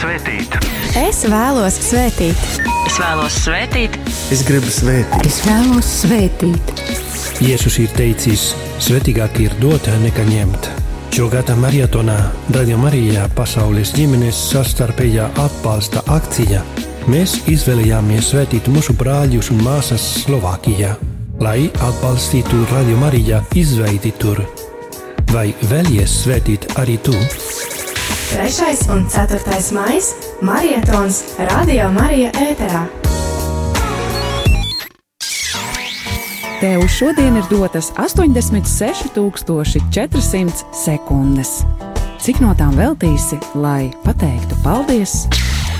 svētīt. Es vēlos svētīt. Es vēlos svētīt. Es gribu svētīt. Es vēlos svētīt. Jēzus ir teicis, svētīgāk ir dot nekā ņemt. Šogad maratonā Radio Marijā pasaules ģimenes sastarpējā atbalsta akcija. Mēs izvēlējāmies svētīt mūsu brāļus un māsas Slovākijā, lai atbalstītu Radio Marijā izveidi tur. Vai vēlies svētīt arī tu? 3. un 4. maija Marietons Radio Marija ēterā. Tev šodien ir dotas 86,400 sekundes. Cik no tām veltīsi, lai pateiktu paldies?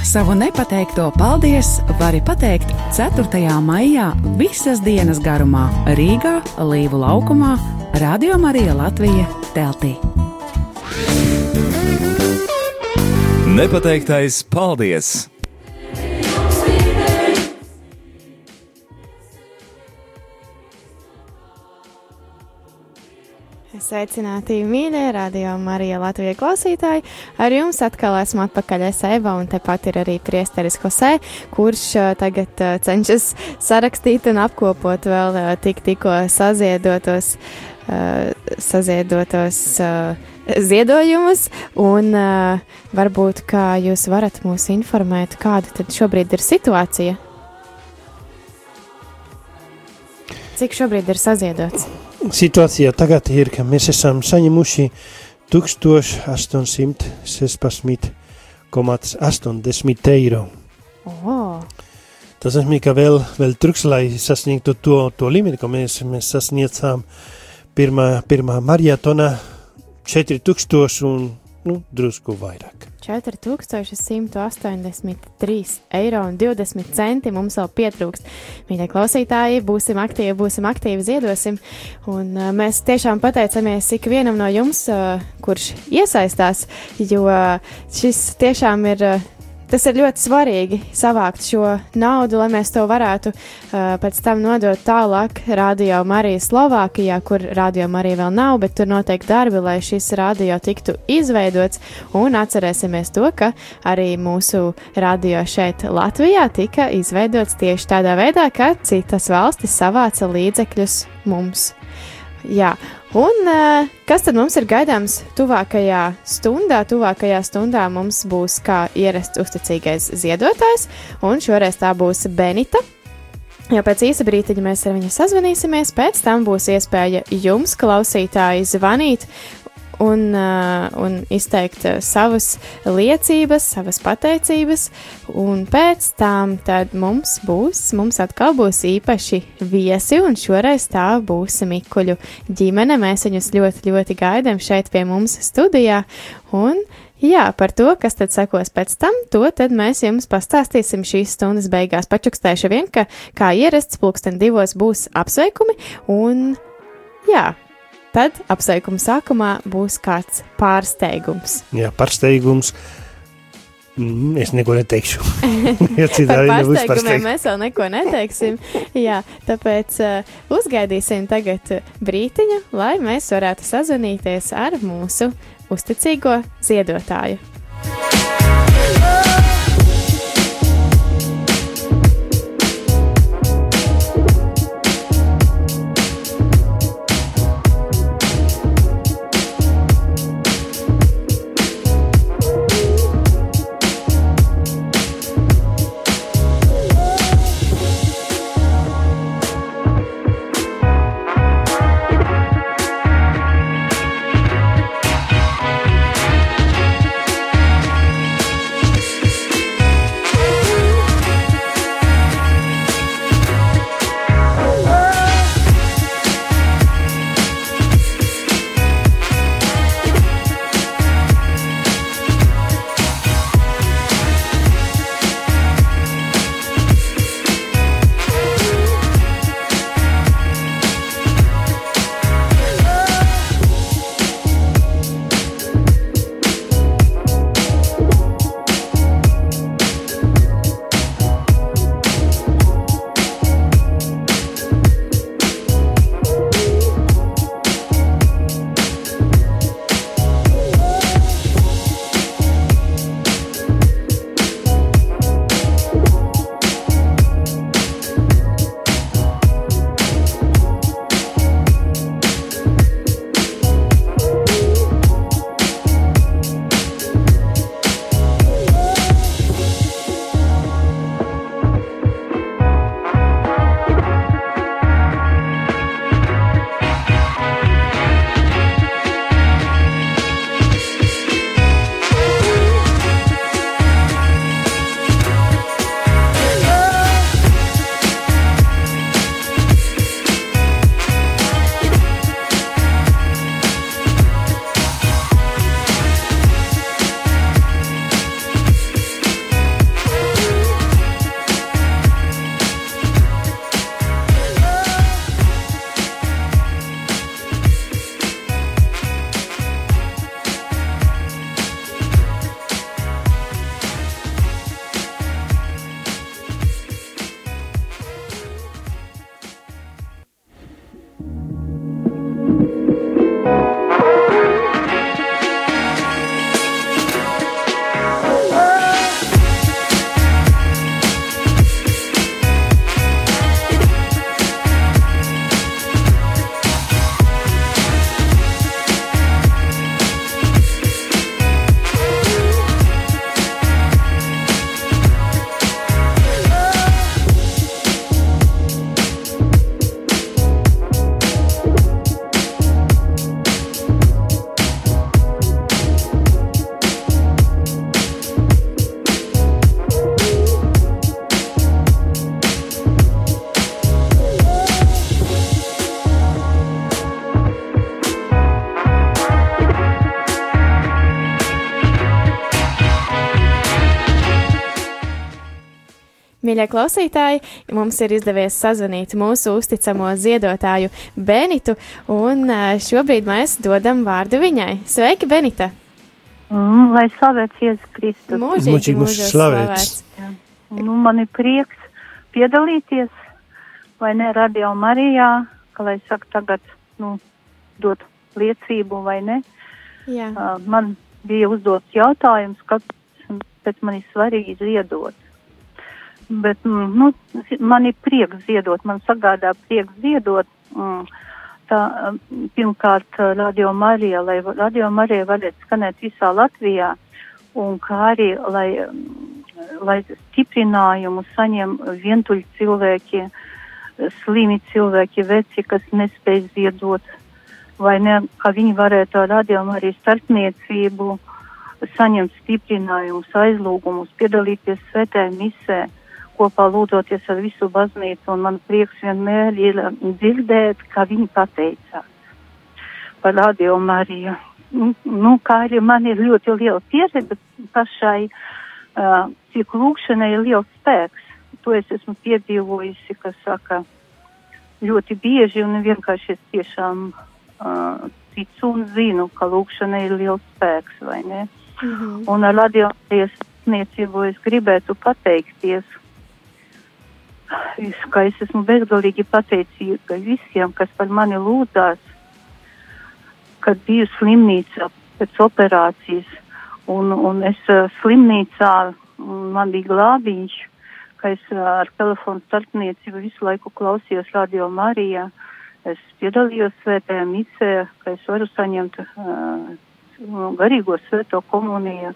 Savu nepateikto paldies vari pateikt 4. maijā visas dienas garumā Rīgā, Līvu laukumā, Radio Marija Latvija teltī. Nepateiktais paldies! Sveicināti, mīļie radio Marija Latvijas klausītāji. Ar jums atkal esmu atpakaļ Eva, un tepat ir arī priesteris Hosē, kurš tagad cenšas sarakstīt un apkopot vēl tik tikko saziedotos, saziedotos ziedojumus, un varbūt kā jūs varat mūs informēt, kāda tad šobrīd ir situācija? Cik šobrīd ir saziedots? Situācija tagad ir, ka mēs esam saņemuši 1816,80 eiro. Oh. Tas nozīmē, ka vēl, vēl truks, lai sasniegtu to, to līmeni, ko mēs, mēs sasniedzām pirmā, pirmā maratonā 4000 un nu, drusku vairāk. 4183 eiro un 20 centi mums vēl pietrūkst. Mīļie klausītāji, būsim aktīvi, būsim aktīvi, ziedosim. Un uh, mēs tiešām pateicamies ikvienam no jums, uh, kurš iesaistās, jo šis tiešām ir. Uh, Tas ir ļoti svarīgi savākt šo naudu, lai mēs to varētu uh, pēc tam nodot tālāk Radio Marija Slovākijā, kur Radio Marija vēl nav, bet tur notiek darbi, lai šis radio tiktu izveidots. Un atcerēsimies to, ka arī mūsu radio šeit Latvijā tika izveidots tieši tādā veidā, ka citas valstis savāca līdzekļus mums. Jā, un uh, kas tad mums ir gaidāms tuvākajā stundā? Tuvākajā stundā mums būs kā ierasts uzticīgais ziedotājs, un šoreiz tā būs Benita. Jo pēc īsa brīdiņa mēs ar viņu sazvanīsimies, pēc tam būs iespēja jums, klausītāji, zvanīt un, uh, un izteikt uh, savas liecības, savas pateicības, un pēc tam mums būs, mums atkal būs īpaši viesi, un šoreiz tā būs Mikuļu ģimene. Mēs viņus ļoti, ļoti gaidām šeit pie mums studijā, un Jā, par to, kas tad sekos pēc tam, to tad mēs jums pastāstīsim šīs stundas beigās. Pačukstēšu vien, ka kā ierasts pulksten divos būs apsveikumi, un jā, Tad apsveikuma sākumā būs kāds pārsteigums. Jā, pārsteigums. Mm, es neko neteikšu. ja nebūs pārsteigums. Mēs vēl neko neteiksim. Jā, tāpēc uh, uzgaidīsim tagad brītiņu, lai mēs varētu sazvanīties ar mūsu uzticīgo ziedotāju. Mīļie klausītāji, mums ir izdevies sazvanīt mūsu uzticamo ziedotāju Benitu, un šobrīd mēs dodam vārdu viņai. Sveiki, Benita! Mm, lai slavēts Jēzus Kristus. Mūžīgi, Mūžīgi mūs slavēts. Nu, man ir prieks piedalīties, vai ne, Radio Marijā, ka, lai saka, tagad, nu, dot liecību, vai ne. Jā, Uh, man bija uzdots jautājums, kāpēc man ir svarīgi ziedot. Bet, mm, nu, man ir prieks ziedot, man sagādā prieks ziedot. Mm, tā, pirmkārt, Radio Marija, lai Radio Marija varētu skanēt visā Latvijā, un kā arī, lai, mm, lai stiprinājumu saņem vientuļi cilvēki, slimi cilvēki, veci, kas nespēj ziedot, vai ne, ka viņi varētu ar Radio Marijas starpniecību saņemt stiprinājumus, aizlūgumus, piedalīties svētē misē, kopā lūdzoties ar visu baznīcu, un man prieks vienmēr ir um, dzirdēt, ka viņi pateicās par Radio Mariju. Nu, Nu, kā arī man ir ļoti liela pieredze pašai, uh, cik lūkšanai ir liels spēks. To es esmu piedzīvojusi, kas saka, ļoti bieži un vienkārši es tiešām uh, ticu un zinu, ka lūkšanai ir liels spēks, vai ne? mhm. Un ar radiotiesu sniecību es gribētu pateikties, es, ka es esmu bezgalīgi pateicīga visiem, kas par mani lūdzās, kad biju slimnīcā pēc operācijas. Un, un es uh, slimnīcā, man bija glābiņš, ka es uh, ar telefonu starpniecību visu laiku klausījos Radio Marijā. Es piedalījos svētajā misē, ka es varu saņemt uh, garīgo svēto komuniju.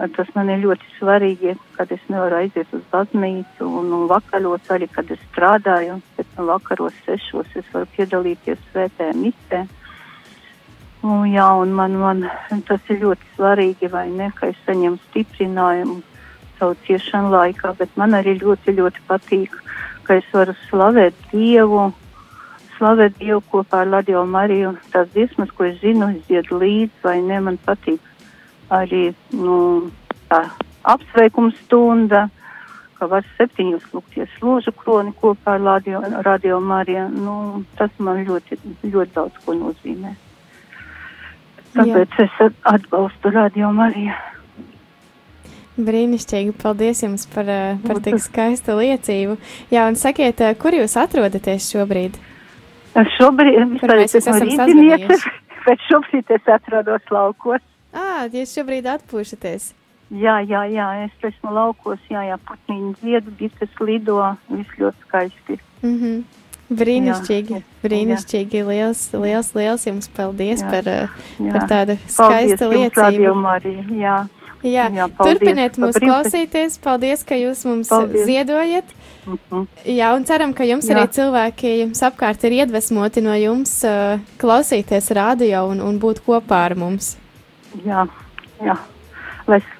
Tas man ir ļoti svarīgi, kad es nevaru aiziet uz baznīcu un, un vakaros arī, kad es strādāju, pēc tam vakaros sešos es varu piedalīties svētajā misē. Un, jā, un man, man tas ir ļoti svarīgi, vai ne, ka es saņemu stiprinājumu savu ciešanu laikā, bet man arī ļoti, ļoti patīk, ka es varu slavēt Dievu, slavēt Dievu kopā ar Radio Mariju. Tās dziesmas, ko es zinu, es dziedu līdzi, vai ne, man patīk arī nu, apsveikuma stunda, ka var septiņos lūgties ložu kroni kopā ar Radio, radio Mariju. Nu, tas man ļoti, ļoti daudz ko nozīmē. Tāpēc Jā. es atbalstu Radio Mariju. Brīnišķīgi, paldies jums par, eh, par tik skaistu liecību. Jā, un sakiet, eh, kur jūs atrodaties šobrīd? Šobrīd es esmu sazvanījuši? bet šobrīd es atrodos laukos. Ā, jūs šobrīd atpūšaties. Jā, jā, jā, es esmu laukos, jā, jā, putniņi dzied, bites lido, viss ļoti skaisti. Mhm. Brīnišķīgi, Jā, brīnišķīgi. Liels, liels, liels jums paldies Jā, par, Jā. par tādu Paldies skaistu liecību. Jā. Jā, Jā, paldies turpiniet mūs brīvdi- klausīties. Paldies, ka jūs mums Paldies. ziedojat. Mhm. Jā, un ceram, ka jums Jā. arī cilvēki jums apkārt ir iedvesmoti no jums uh, klausīties radio un, un būt kopā ar mums. Jā, jā, lai es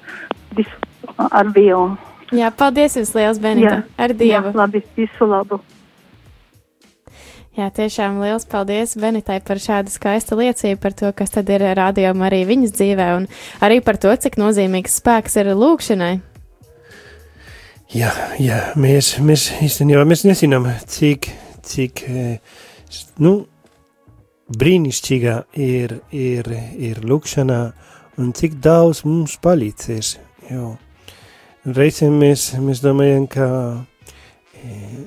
visu ar Dievu. Jā, paldies jums liels, Benita. Jā, Ar Dievu. Jā, labi, visu labu. Jā, tiešām liels paldies Benitai par šādu skaistu liecību par to, kas tad ir rādījuma arī viņas dzīvē, un arī par to, cik nozīmīgs spēks ir lūkšanai. Jā, jā mēs, mēs īstenībā mēs nezinām, cik, cik eh, nu, brīnišķīga ir, ir, ir lūkšana un cik daudz mums palīdzēs. Jo reizēm mēs, mēs domājam, ka eh,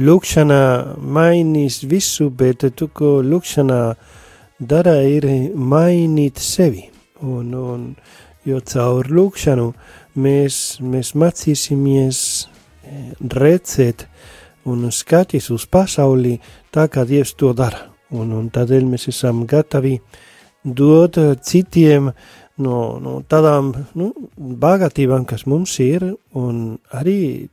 lūkšana mainīs visu, bet tu, ko lūkšana dara, ir mainīt sevi. Un, un, jo caur lūkšanu mēs, mēs mācīsimies eh, redzēt un skatīt uz pasauli tā, kā Dievs to dara. Un, un tādēļ mēs esam gatavi dot citiem no, no tādām nu, bagātībām, kas mums ir, un arī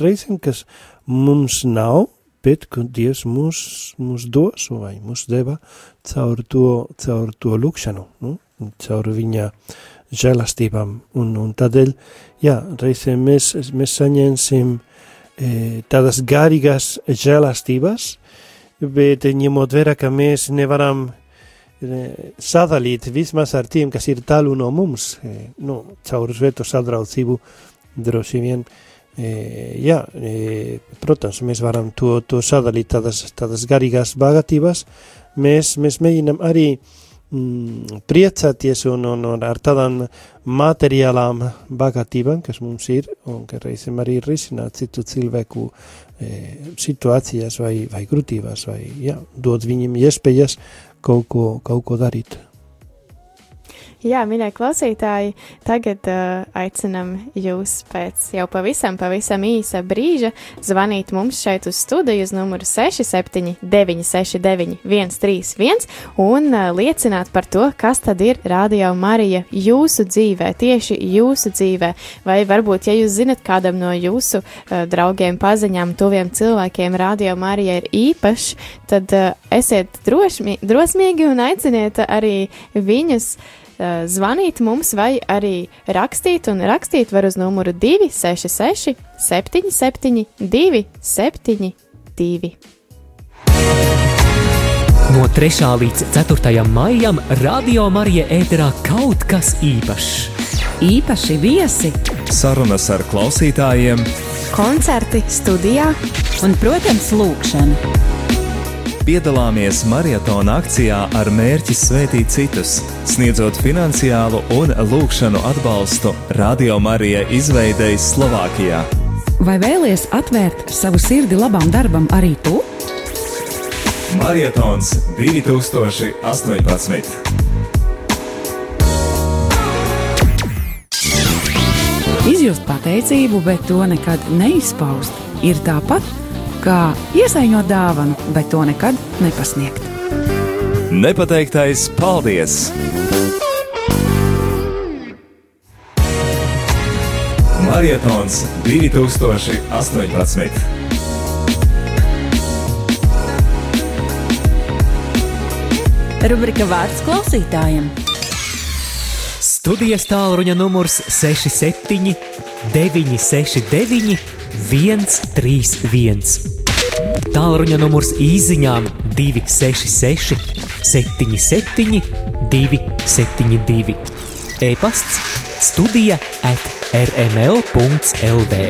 reizēm, kas mums nav, bet Dievs mūs, mūs dos vai mūs deva caur to, caur to lūkšanu, nu, caur viņa žēlastībām. Un, un tādēļ, jā, reizēm mēs, mēs saņemsim e, tādas garīgas žēlastības, bet ņemot vērā, ka mēs nevaram e, sadalīt vismaz ar tiem, kas ir tālu no mums, e, nu, caur svēto sadraudzību droši vien jā, protams, mēs varam to, to sadalīt tādas, tādas garīgās bagātības, mēs, mēs mēģinam arī mm, priecāties un, un, un ar tādām materiālām bagātībām, kas mums ir, un ka reizēm arī risināt citu cilvēku e, situācijas vai, vai grūtības, vai jā, dot viņiem iespējas kaut ko, kaut ko darīt. Jā, mīļie klausītāji, tagad uh, aicinam jūs pēc jau pavisam, pavisam īsa brīža zvanīt mums šeit uz studiju uz numuru 67 969 131 un uh, liecināt par to, kas tad ir Radio Marija jūsu dzīvē, tieši jūsu dzīvē, vai varbūt, ja jūs zinat kādam no jūsu uh, draugiem, paziņām, tuviem cilvēkiem Radio Marija ir īpašs, tad uh, esiet drošmi, drosmīgi un aiciniet arī viņus Eh, zvanīt mums vai arī rakstīt, un rakstīt var uz numuru 266 77 272. No 3. līdz 4. maijam Radio Marija ēterā kaut kas īpašs. Īpaši viesi, sarunas ar klausītājiem, koncerti studijā un, protams, lūkšana piedalāmies maratona akcijā ar mērķi svētīt citus, sniedzot finansiālu un lūkšanu atbalstu Radio Marija izveidei Slovākijā. Vai vēlies atvērt savu sirdi labam darbam arī tu? Marietons 2018. Izjust pateicību, bet to nekad neizpaust, ir tāpat kā iesaiņot dāvanu, bet to nekad nepasniegt. Nepateiktais paldies! Marietons 2018. Rubrika vārds klausītājiem. Studijas tālruņa numurs 67 969 131. Tālruņa numurs īsiņām 266, 77, 272. E-pasts, studija at rml.lv.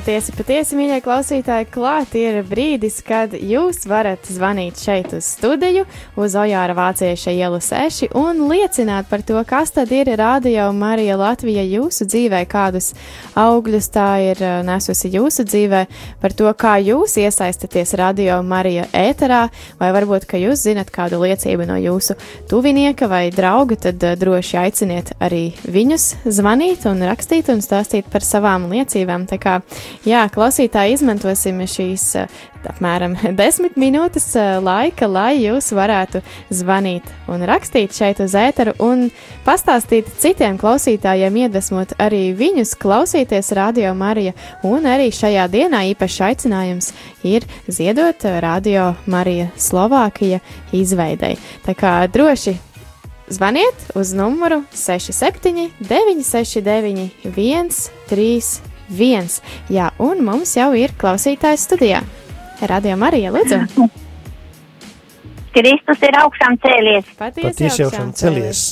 patiesi, patiesi, mīļie klausītāji, klāt ir brīdis, kad jūs varat zvanīt šeit uz studiju, uz Ojāra Vācieša ielu 6 un liecināt par to, kas tad ir Radio Marija Latvija jūsu dzīvē, kādus augļus tā ir uh, nesusi jūsu dzīvē, par to, kā jūs iesaistaties Radio Marija ēterā, vai varbūt, ka jūs zinat kādu liecību no jūsu tuvinieka vai drauga, tad uh, droši aiciniet arī viņus zvanīt un rakstīt un stāstīt par savām liecībām. Tā kā Jā, klausītāji, izmantosim šīs eh, apmēram desmit minūtes eh, laika, lai jūs varētu zvanīt un rakstīt šeit uz ēteru un pastāstīt citiem klausītājiem, iedvesmot arī viņus klausīties Radio Marija. Un arī šajā dienā īpašs aicinājums ir ziedot Radio Marija Slovākija izveidei. Tā kā droši zvaniet uz numuru 67 969 131 viens. Jā, un mums jau ir klausītājs studijā. Radio Marija, lūdzu! Kristus ir augšām cēlies. Patiesi, Patiesi augšām cēlies.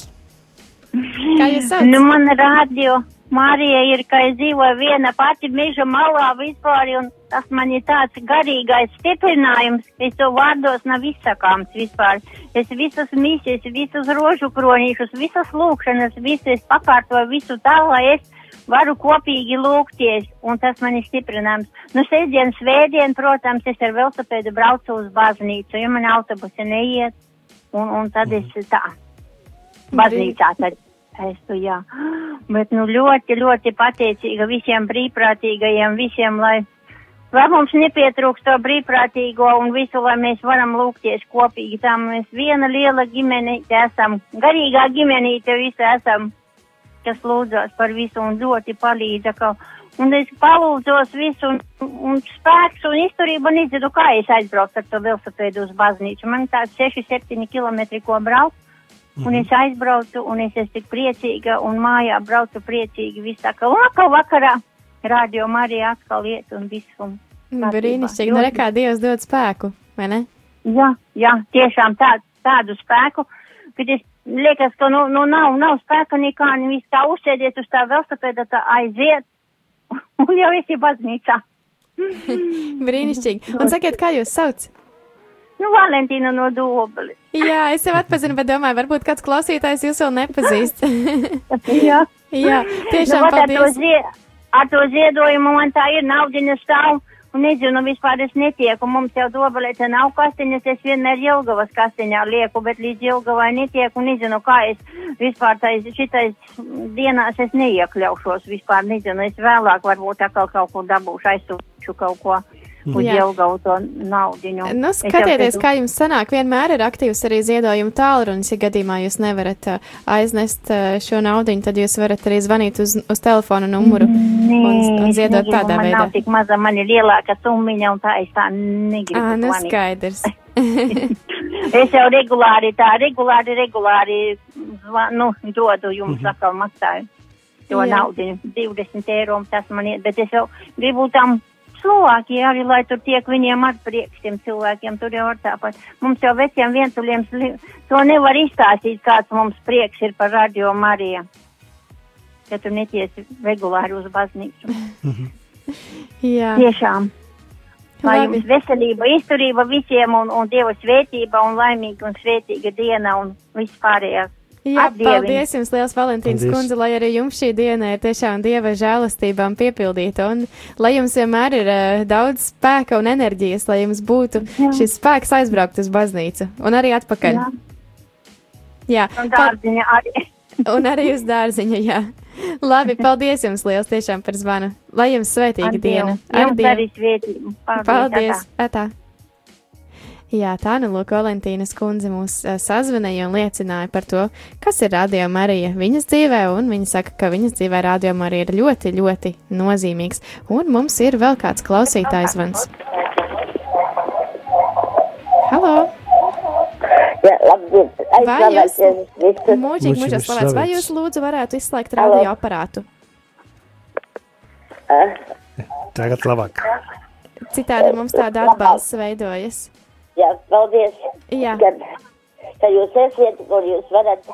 Kā jūs saucat? Nu, man radio Marija ir, ka es dzīvoju viena pati meža malā vispār, un tas man ir tāds garīgais stiprinājums, es to vārdos nav izsakāms vispār. Es visas misijas, visus rožu kronīšus, visas lūkšanas, visas pakārtoju visu tā, lai es varu kopīgi lūgties, un tas man ir stiprinājums. Nu, sestdien, svētdien, protams, es ar velosipēdu braucu uz baznīcu, jo man autobusi neiet, un, un tad es tā, baznīcā tad es tu, jā. Bet, nu, ļoti, ļoti pateicīga visiem brīvprātīgajiem, visiem, lai, lai mums nepietrūkst to brīvprātīgo un visu, lai mēs varam lūgties kopīgi. Tā mēs viena liela ģimenīte esam, garīgā ģimenīte visi esam kas lūdzās par visu un ļoti palīdza. Ka, un es palūdzos visu un, un spēks un izturību un izdedu, kā es aizbraucu ar to velosipēdu uz baznīcu. Man tāds 6-7 km, ko braukt. Un es aizbraucu, un es esmu tik priecīga, un mājā braucu priecīgi. Viss tā kā vakar vakarā radio arī atkal iet un viss. Un kārtībā. Brīnišķīgi. Nu, rekā Dievs dod spēku, vai ne? Jā, jā, tiešām tā, tādu spēku, kad es liekas, ka nu, nu nav, nav spēka nekā, un viss tā uzsēdies uz tā velosipēda, tā aiziet, un jau esi baznīcā. Brīnišķīgi. Un sakiet, kā jūs sauc? Nu, Valentīna no Dobeli. Jā, es jau atpazinu, bet domāju, varbūt kāds klausītājs jūs vēl nepazīst. Jā. Jā, tiešām nu, vat ar to paldies. zie- Ar to ziedojumu man tā ir naudiņa stāv. Un nezinu, vispār es netieku. Mums jau dobelē te nav kastiņas, es vienmēr Jelgavas kastiņā lieku, bet līdz Jelgavai netieku. Nezinu, kā es vispār tais, šitais dienās es neiekļaušos. Vispār nezinu, es vēlāk varbūt atkal kaut ko dabūšu, aizsūšu kaut ko uz Jā. Jelgavu to naudiņu. Nu, Es jau skatieties, kā jums sanāk. Vienmēr ir aktīvs arī ziedojuma tālrunis. Ja gadījumā jūs nevarat uh, aiznest uh, šo naudu, tad jūs varat arī zvanīt uz, uz telefona numuru un, un es ziedot negribu, tādā man veidā. Nav tik maza, man ir lielāka summiņa, un tā es tā negribu. Ā, nu skaidrs. Es jau regulāri tā, regulāri, regulāri, nu, dodu jums atkal maksāju to naudu, 20 eiro, un tas man iet, bet es jau gribu tam Slovākija arī, lai tur tiek viņiem ar prieks tiem cilvēkiem, tur jau var tāpat. Mums jau veciem vientuļiem to nevar izstāstīt, kāds mums prieks ir par radio Mariju. Ja tu netiesi regulāri uz baznīcu. Jā. Tiešām. Lai Labi. jums veselība, izturība visiem un, un Dieva svētība un laimīga un svētīga diena un viss pārējās. Jā, Atdieviņ. paldies jums, liels Valentīnas Paldies. kundze, lai arī jums šī diena ir tiešām dieva žēlastībām piepildīta un lai jums vienmēr ir uh, daudz spēka un enerģijas, lai jums būtu Jā. šis spēks aizbraukt uz baznīcu un arī atpakaļ. Jā. Jā, Un dārziņa arī. un arī uz dārziņa, jā. Labi, paldies jums liels tiešām par zvanu. Lai jums svētīga Ar diena. Dievu. Jums arī svētību. Paldies. Paldies. atā. Jā, tā nu lūk, Valentīnas kundze mūs uh, sazvanīja un liecināja par to, kas ir Radio Marija viņas dzīvē, un viņa saka, ka viņas dzīvē Radio Marija ir ļoti, ļoti nozīmīgs. Un mums ir vēl kāds klausītājs zvans. Halo! Jā, labdien! Vai jūs, visus. mūžīgi, slavēts, vai jūs lūdzu varētu izslēgt radio aparātu? Tagad labāk. Citādi mums tāda atbalsts veidojas. Jā, paldies. Jā. Kad, ka jūs esiet, kur jūs varat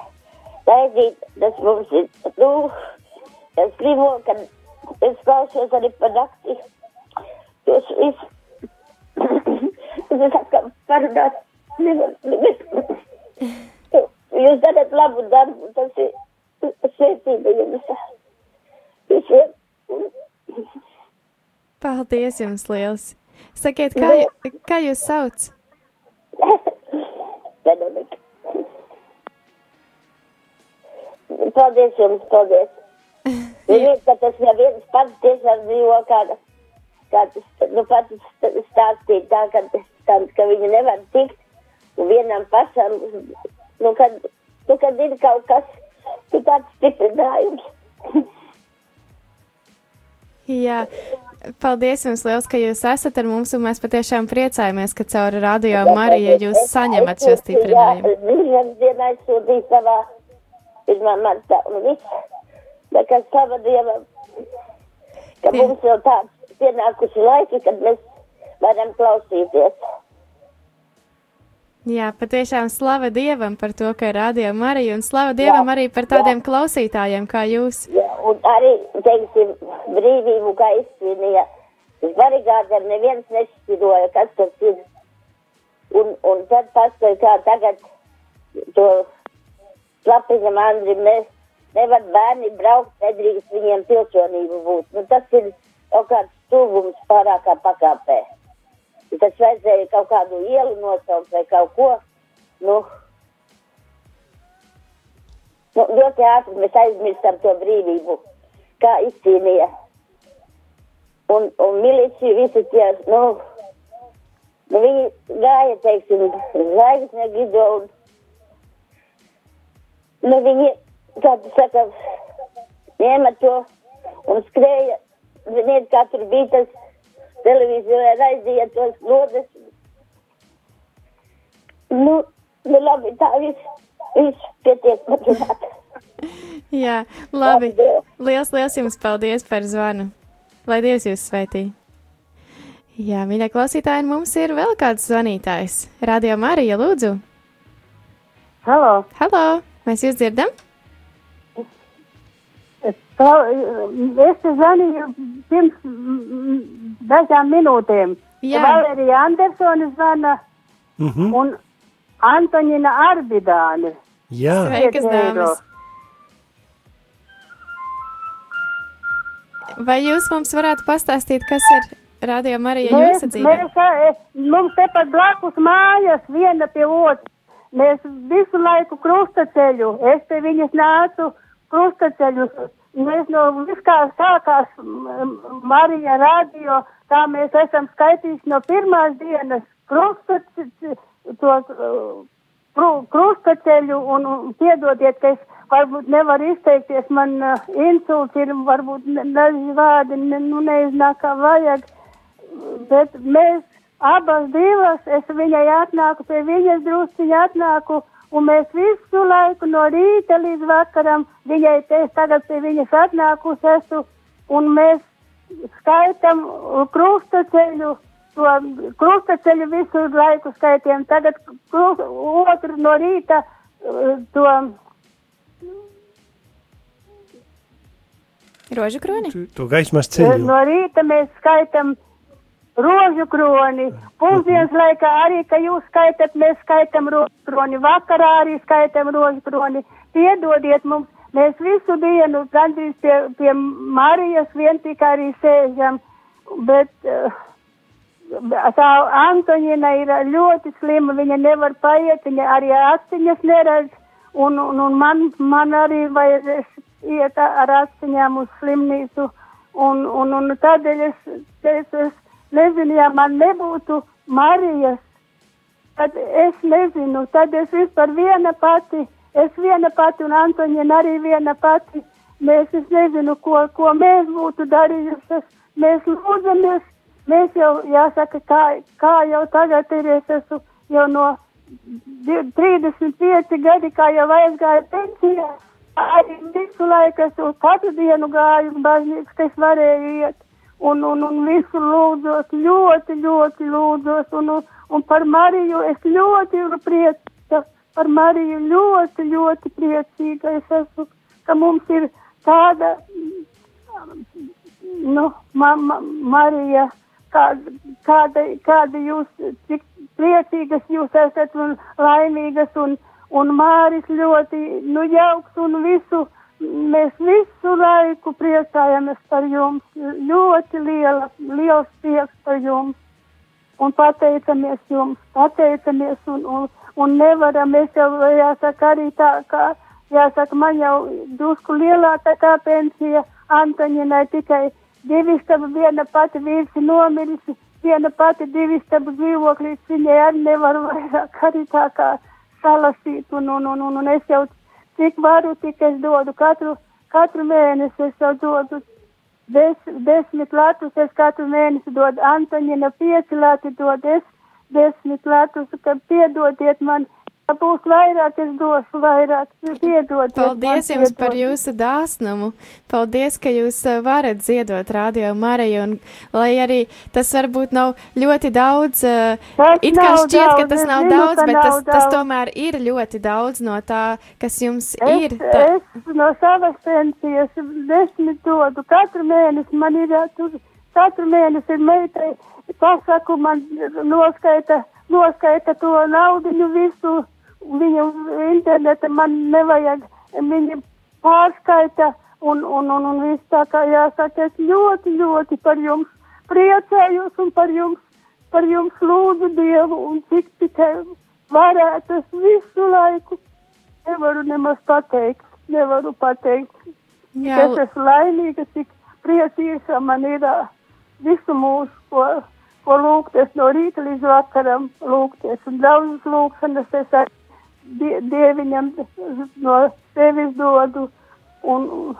raidīt, tas mums ir, nu, es gribu, kad es klausos arī par nakti. Jūs visu, es atkal parunāt, jūs darat labu darbu, tas ir svētība jums. Visiem. Paldies jums liels! Sakiet, kā, ju- kā jūs sauc? Veronika. Paldies jums, paldies. Ziniet, ka tas neviens pats tiešām dzīvo kāda, kāds, nu pats stāstīja tā, ka, tā, ka viņi nevar tikt vienam pašam, nu kad, nu kad ir kaut kas, nu tāds stiprinājums. Jā, paldies jums liels, ka jūs esat ar mums, un mēs patiešām priecājamies, ka caur radio Mariju jūs saņemat šo stiprinājumu. Jā, viņam dienā aizsūtīja savā pirmā martā un viss. Bet kas sava dieva, ka mums jau tāds pienākuši laiki, kad mēs varam klausīties. Jā, patiešām slava Dievam par to, ka ir radio Marija, un slava Dievam arī par tādiem klausītājiem kā jūs. Jā, un arī, teiksim, brīvību, kā izcīnīja. Uz barikādēm neviens nešķiroja, kas tas ir. Un, un tad paskatīt, kā tagad to slapiņam Andri, mēs nevar bērni braukt, nedrīkst viņiem pilsonību būt. Nu, tas ir kaut kāds stūgums pārākā pakāpē. Tas vajadzēja kaut kādu ielu nosaukt vai kaut ko. Nu, nu, ļoti ātri mēs aizmirstam to brīvību, kā izcīnīja. Un, un milicija visi tie, nu, nu viņi gāja, teiksim, zvaigzne gido un, nu, viņi, kā tu saka, ņēma to un skrēja, ziniet, kā tur bija tas televīzijā raidīja tos lodes. Nu, nu labi, tā viss, viss pietiek maturāt. Jā, labi. Liels, liels jums paldies par zvanu. Lai Dievs jūs sveitī! Jā, mīļie klausītāji, mums ir vēl kāds zvanītājs. Radio Marija, lūdzu! Halo! Halo! Mēs jūs dzirdam? Tā, es te zvanīju pirms mm, dažām minūtēm. Jā. Valērija Andersone zvana Mhm. un Antonina Arbidāne. Jā, Sveikas, dāmas! Vai jūs mums varētu pastāstīt, kas ir Radio Marija Mēs, jūsu dzīvē? mēs, mums tepat blakus mājas viena pie otras. Mēs visu laiku krustaceļu, es pie viņas nācu krustaceļus. Mēs no viskā sākās Marija radio, tā mēs esam skaitījuši no pirmās dienas krustaceļu, to krustaceļu un, un piedodiet, ka es varbūt nevaru izteikties, man uh, insults ir, varbūt ne- daži vārdi, ne, nu neiznāk kā vajag. Bet mēs abas divas, es viņai atnāku, pie viņas drusciņi atnāku, un mēs visu laiku no rīta līdz vakaram, viņai te es tagad pie viņas atnākusi esmu, un mēs skaitam krustaceļu, to krustaceļu visu laiku skaitiem, tagad krust, otru no rīta uh, to Rožu kroni? to gaismas ceļu. No rīta mēs skaitam rožu kroni. Pusdienas laikā arī, ka jūs skaitat, mēs skaitam rožu kroni. Vakarā arī skaitam rožu kroni. Piedodiet mums, mēs visu dienu gandrīz pie, pie Marijas vien tikai arī sēžam. Bet uh, tā Antonina ir ļoti slima, viņa nevar paiet, viņa arī aciņas neredz. Un, un, un man, man arī vajadzēs iet ar aciņām uz slimnīcu. Un, un, un tādēļ es teicu, es nezinu, ja man nebūtu Marijas, tad es nezinu, tad es vispār viena pati, es viena pati un Antoņina arī viena pati. Mēs, es nezinu, ko, ko mēs būtu darījušas. Mēs lūdzamies, mēs jau, jāsaka, kā, kā jau tagad ir, es esmu jau no di- 35 gadi, kā jau aizgāju pensijā. Arī visu laiku esmu katru dienu gāju baznīcu, ka es varēju iet. Un, un, un visu lūdzos, ļoti, ļoti lūdzos. Un, un, un par Mariju es ļoti priecīga. Par Mariju ļoti, ļoti priecīga. Es esmu, ka mums ir tāda, nu, mama, Marija, kāda, kāda, kāda jūs, cik priecīgas jūs esat un laimīgas un, un Māris ļoti, nu, jauks un visu, mēs visu laiku priecājamies par jums. Ļoti liela, liels prieks par jums. Un pateicamies jums, pateicamies un, un, un nevaram, es jau, jāsaka, arī tā, kā, jāsaka, man jau drusku lielāka tā pensija, Antoņinai tikai divi stabu, viena pati vīrs ir nomiris, viena pati divi stabu dzīvoklīs, viņai arī nevar vairāk arī tā kā salasīt, un, un, un, un, un es jau cik varu, tik es dodu. Katru, katru mēnesi, es jau dodu des, desmit latus, es katru mēnesi dodu Antoņina pieci lati, dod es desmit latus, ka piedodiet man, ja būs vairāk, es došu vairāk, piedodiet. Paldies jums par piedodiet. jūsu dāsnumu. Paldies, ka jūs eh, varat ziedot radio Mariju, un lai arī tas varbūt nav ļoti daudz, eh, Tas it kā šķiet, ka daudz, tas es nav zinu, daudz, ka bet nav tas, tas daudz. tomēr ir ļoti daudz no tā, kas jums Es, ir. Tā, es no savas pensijas desmit dodu. Katru mēnesi man ir jātur, katru mēnesi ir meitai pasaku, man noskaita, noskaita to naudiņu visu, viņu interneta man nevajag, viņa pārskaita un, un, un, un viss tā kā jāsaka, es ļoti, ļoti par jums priecājos un par jums, par jums lūdzu Dievu un cik tikai varētu es visu laiku nevaru nemaz pateikt, nevaru pateikt. Jā, es esmu laimīga, cik priecīga man ir visu mūsu, ko, ko lūgties no rīta līdz vakaram, lūgties. Un daudzas lūgšanas es ar die, dieviņam no sevis dodu. Un,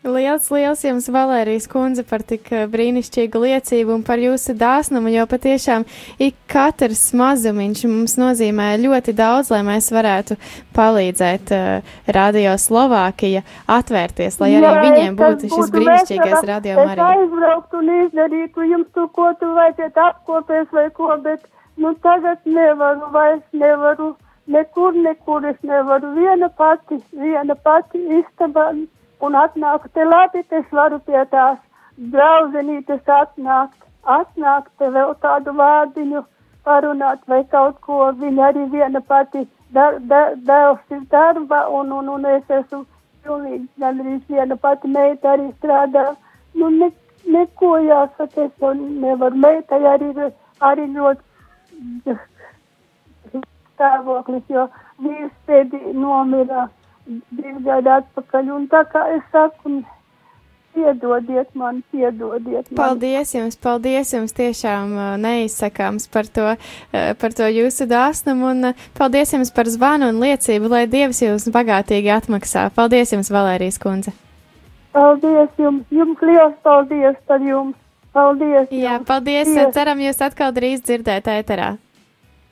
Liels, liels jums, Valērijas kundze, par tik eh, brīnišķīgu liecību un par jūsu dāsnumu, jo patiešām ik katrs mazumiņš mums nozīmē ļoti daudz, lai mēs varētu palīdzēt uh, Radio Slovākija atvērties, lai arī Jā, viņiem būtu šis būtu brīnišķīgais radio Es Marija. aizbrauktu un izdarītu jums to, ko tu vajadzētu apkopies vai ko, bet nu tagad nevaru, vairs nevaru, nekur, nekur es nevaru. Viena pati, viena pati istabā un atnāku te labi, es varu pie tās draudzenītes atnākt, atnākt te vēl tādu vārdiņu parunāt vai kaut ko. Viņa arī viena pati dar, dar, dēls ir darba un, un, un es esmu pilnīgi gandrīz viena pati meita arī strādā. Nu, ne, neko jāsaka, es jau nevaru. Meitai arī, arī ļoti stāvoklis, jo vīrs pēdī nomira divi gadi atpakaļ. Un tā kā es saku, piedodiet man, piedodiet man. Paldies jums, paldies jums tiešām uh, neizsakāms par to, uh, par to jūsu dāsnumu un uh, paldies jums par zvanu un liecību, lai Dievs jūs bagātīgi atmaksā. Paldies jums, Valērijas kundze. Paldies jums, jums liels paldies par jums. Paldies. Jā, jums. paldies. Paldies. Ceram jūs atkal drīz dzirdēt ēterā.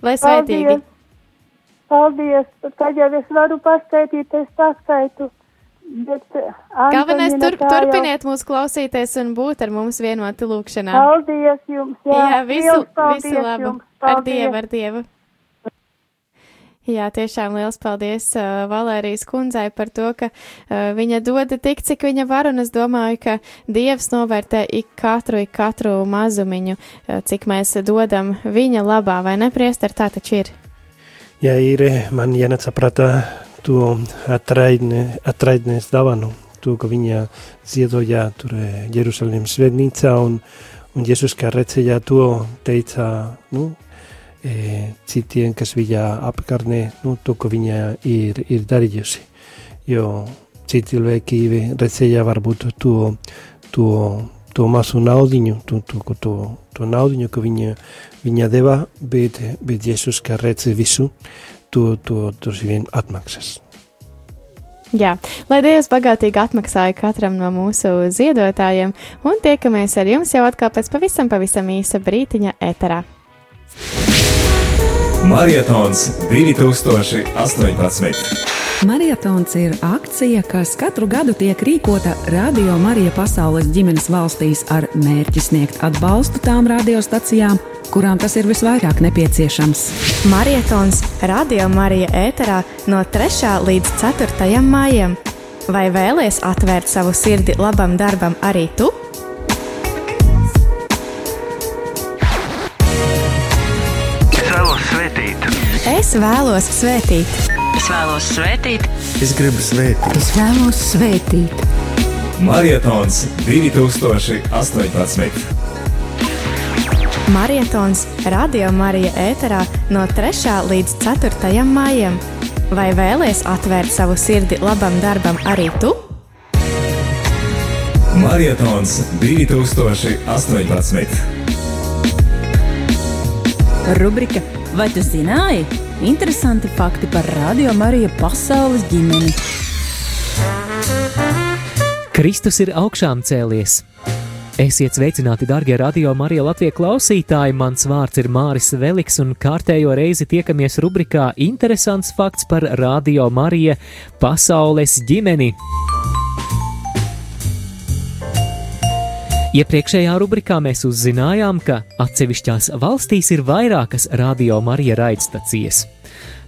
Lai svētīgi. Paldies. Paldies. Tad jau es varu paskaitīt, es paskaitu. Bet, eh, Galvenais tur, turpiniet mūs klausīties un būt ar mums vienoti lūkšanā. Paldies jums. Jā, Jā, visu, paldies visu labu. Jums. Ar Paldies. Dievu, ar Dievu. Jā, tiešām liels paldies uh, Valērijas kundzei par to, ka uh, viņa dod tik, cik viņa var, un es domāju, ka Dievs novērtē ik katru, ik katru mazumiņu, uh, cik mēs dodam viņa labā, vai ne, priester, tā taču ir. Ja ir man jānāca prātā to atraidne, atraidnes dāvanu, to, ka viņa ziedoja tur eh, Jeruzalemes svētnīcā, un, un Jēzus kā redzēja to, teica, nu, e, citiem, kas viņa apkārtnē, nu, to, ko viņa ir, ir darījusi. Jo citi cilvēki redzēja varbūt to, to, to mazu naudiņu, to, to, to, to, naudiņu, ko viņa, viņa deva, bet, bet Jēzus, kā redz visu, to, to, to vien atmaksas. Jā, lai Dievs bagātīgi atmaksāja katram no mūsu ziedotājiem, un tiekamies ar jums jau atkal pēc pavisam, pavisam īsa brītiņa eterā. Marietons 2018. Marietons ir akcija, kas katru gadu tiek rīkota Radio Marija Pasaules ģimenes valstīs ar mērķi sniegt atbalstu tām radiostacijām, kurām tas ir visvairāk nepieciešams. Marietons Radio Marija ēterā no 3. līdz 4. maijam. Vai vēlies atvērt savu sirdi labam darbam arī tu? Es vēlos svētīt. Es vēlos svētīt. Es gribu svētīt. Es vēlos svētīt. Marietons 2018. Marietons Radio Marija ēterā no 3. līdz 4. maijam. Vai vēlies atvērt savu sirdi labam darbam arī tu? Marietons 2018. Rubrika Vai tu zināji? Interesanti fakti par Radio Marija pasaules ģimeni. Kristus ir augšām cēlies. Esiet sveicināti, darbie radio Marija Latvijas klausītāji. Mans vārds ir Māris Veliks, un kārtējo reizi tiekamies rubrikā Interesants fakts par Radio Marija pasaules ģimeni. Iepriekšējā rubrikā mēs uzzinājām, ka atsevišķās valstīs ir vairākas Radio Marija raidstacijas.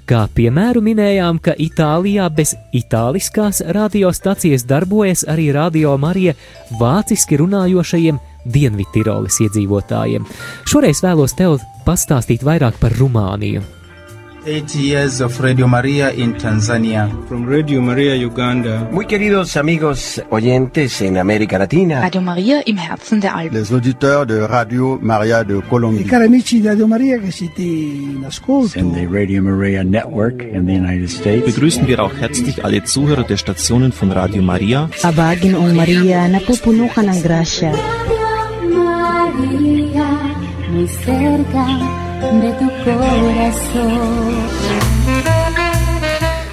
Kā piemēru minējām, ka Itālijā bez itāliskās radiostacijas darbojas arī Radio Marija vāciski runājošajiem Dienvidtiroles iedzīvotājiem. Šoreiz vēlos tev pastāstīt vairāk par Rumāniju. Eight years of Radio Maria in Tanzania. From Radio Maria Uganda. Muy queridos amigos oyentes en América Latina. Radio Maria im Herzen der Alpen. Les auditeurs de Radio Maria de Colombie. I cari amici di Radio Maria che siete in ascolto. In the Radio Maria Network in the United States. Begrüßen wir auch herzlich alle Zuhörer der Stationen von Radio Maria. Abagin o Maria, napupunukan ng grasya. María, muy cerca de tu corazón.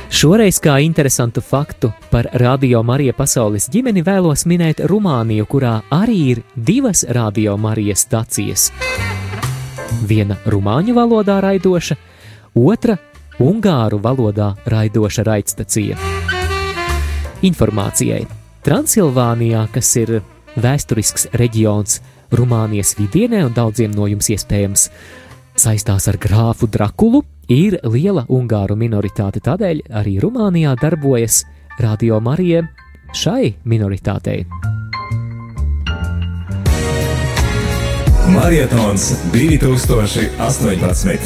Šoreiz kā interesantu faktu par Radio Marija pasaules ģimeni vēlos minēt Rumāniju, kurā arī ir divas Radio Marijas stacijas. Viena rumāņu valodā raidoša, otra ungāru valodā raidoša raidstacija. Informācijai Transilvānijā, kas ir vēsturisks reģions Rumānijas vidienē un daudziem no jums iespējams saistās ar grāfu Drakulu, ir liela ungāru minoritāte, tādēļ arī Rumānijā darbojas Radio Marija šai minoritātei. Marietons 2018.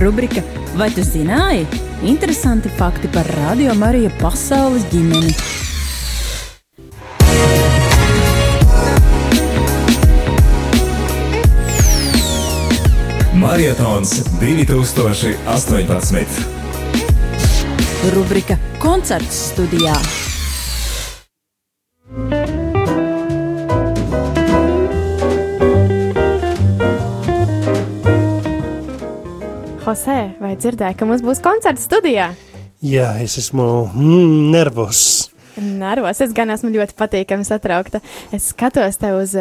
Rubrika Vai tu zināji? Interesanti fakti par Radio Marija pasaules ģimeni. Marietons 2018. Rubrika Koncerts studijā. Jose, vai dzirdēji, ka mums būs koncerts studijā? Jā, es esmu mm, nervos. Nervos, es gan esmu ļoti patīkami satraukta. Es skatos te uz,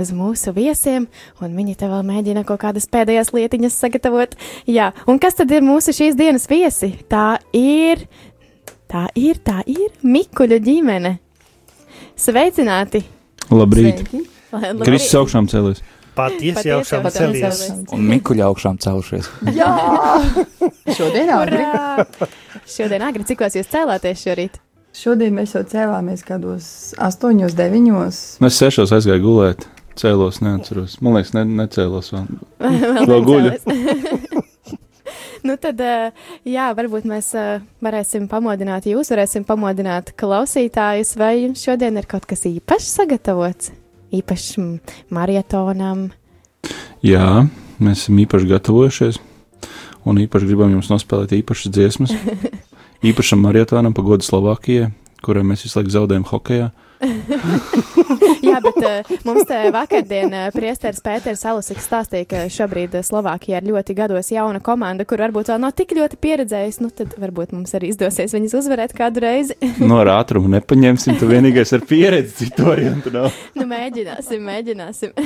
uz mūsu viesiem, un viņi te vēl mēģina kaut kādas pēdējās lietiņas sagatavot. Jā, un kas tad ir mūsu šīs dienas viesi? Tā ir, tā ir, tā ir Mikuļu ģimene. Sveicināti! Labrīt! Sveiki. Labrīt. Kristus augšām cēlies. Patiesi augšām celies. Un Mikuļa augšām celšies. Jā! Šodien agri. Šodien agri, cikos jūs cēlāties šorīt? Šodien mēs jau cēlāmies kādos 8, 9. Nu, Es sešos aizgāju gulēt, cēlos, neatceros. Man liekas, ne, necēlos vēl. Vēl guļu. nu tad, eh, jā, varbūt mēs eh, varēsim pamodināt jūs, varēsim pamodināt klausītājus, vai jums šodien ir kaut kas īpašs sagatavots? Īpašs mm, marietonam. Jā, mēs esam īpaši gatavojušies. Un īpaši gribam jums nospēlēt īpašas dziesmas. Īpašam marietonam pa godu Slovākijai, kurai mēs visu laiku zaudējam hokeja. Jā, bet uh, mums te vakardien uh, priesteris Pēters Alusiks stāstīja, ka šobrīd uh, Slovākijā ir ļoti gados jauna komanda, kur varbūt vēl nav tik ļoti pieredzējusi. Nu, tad varbūt mums arī izdosies viņus uzvarēt kādu reizi. No ar ātrumu nepaņemsim, tu vienīgais ar pieredzi citu variantu nav. nu, mēģināsim, mēģināsim.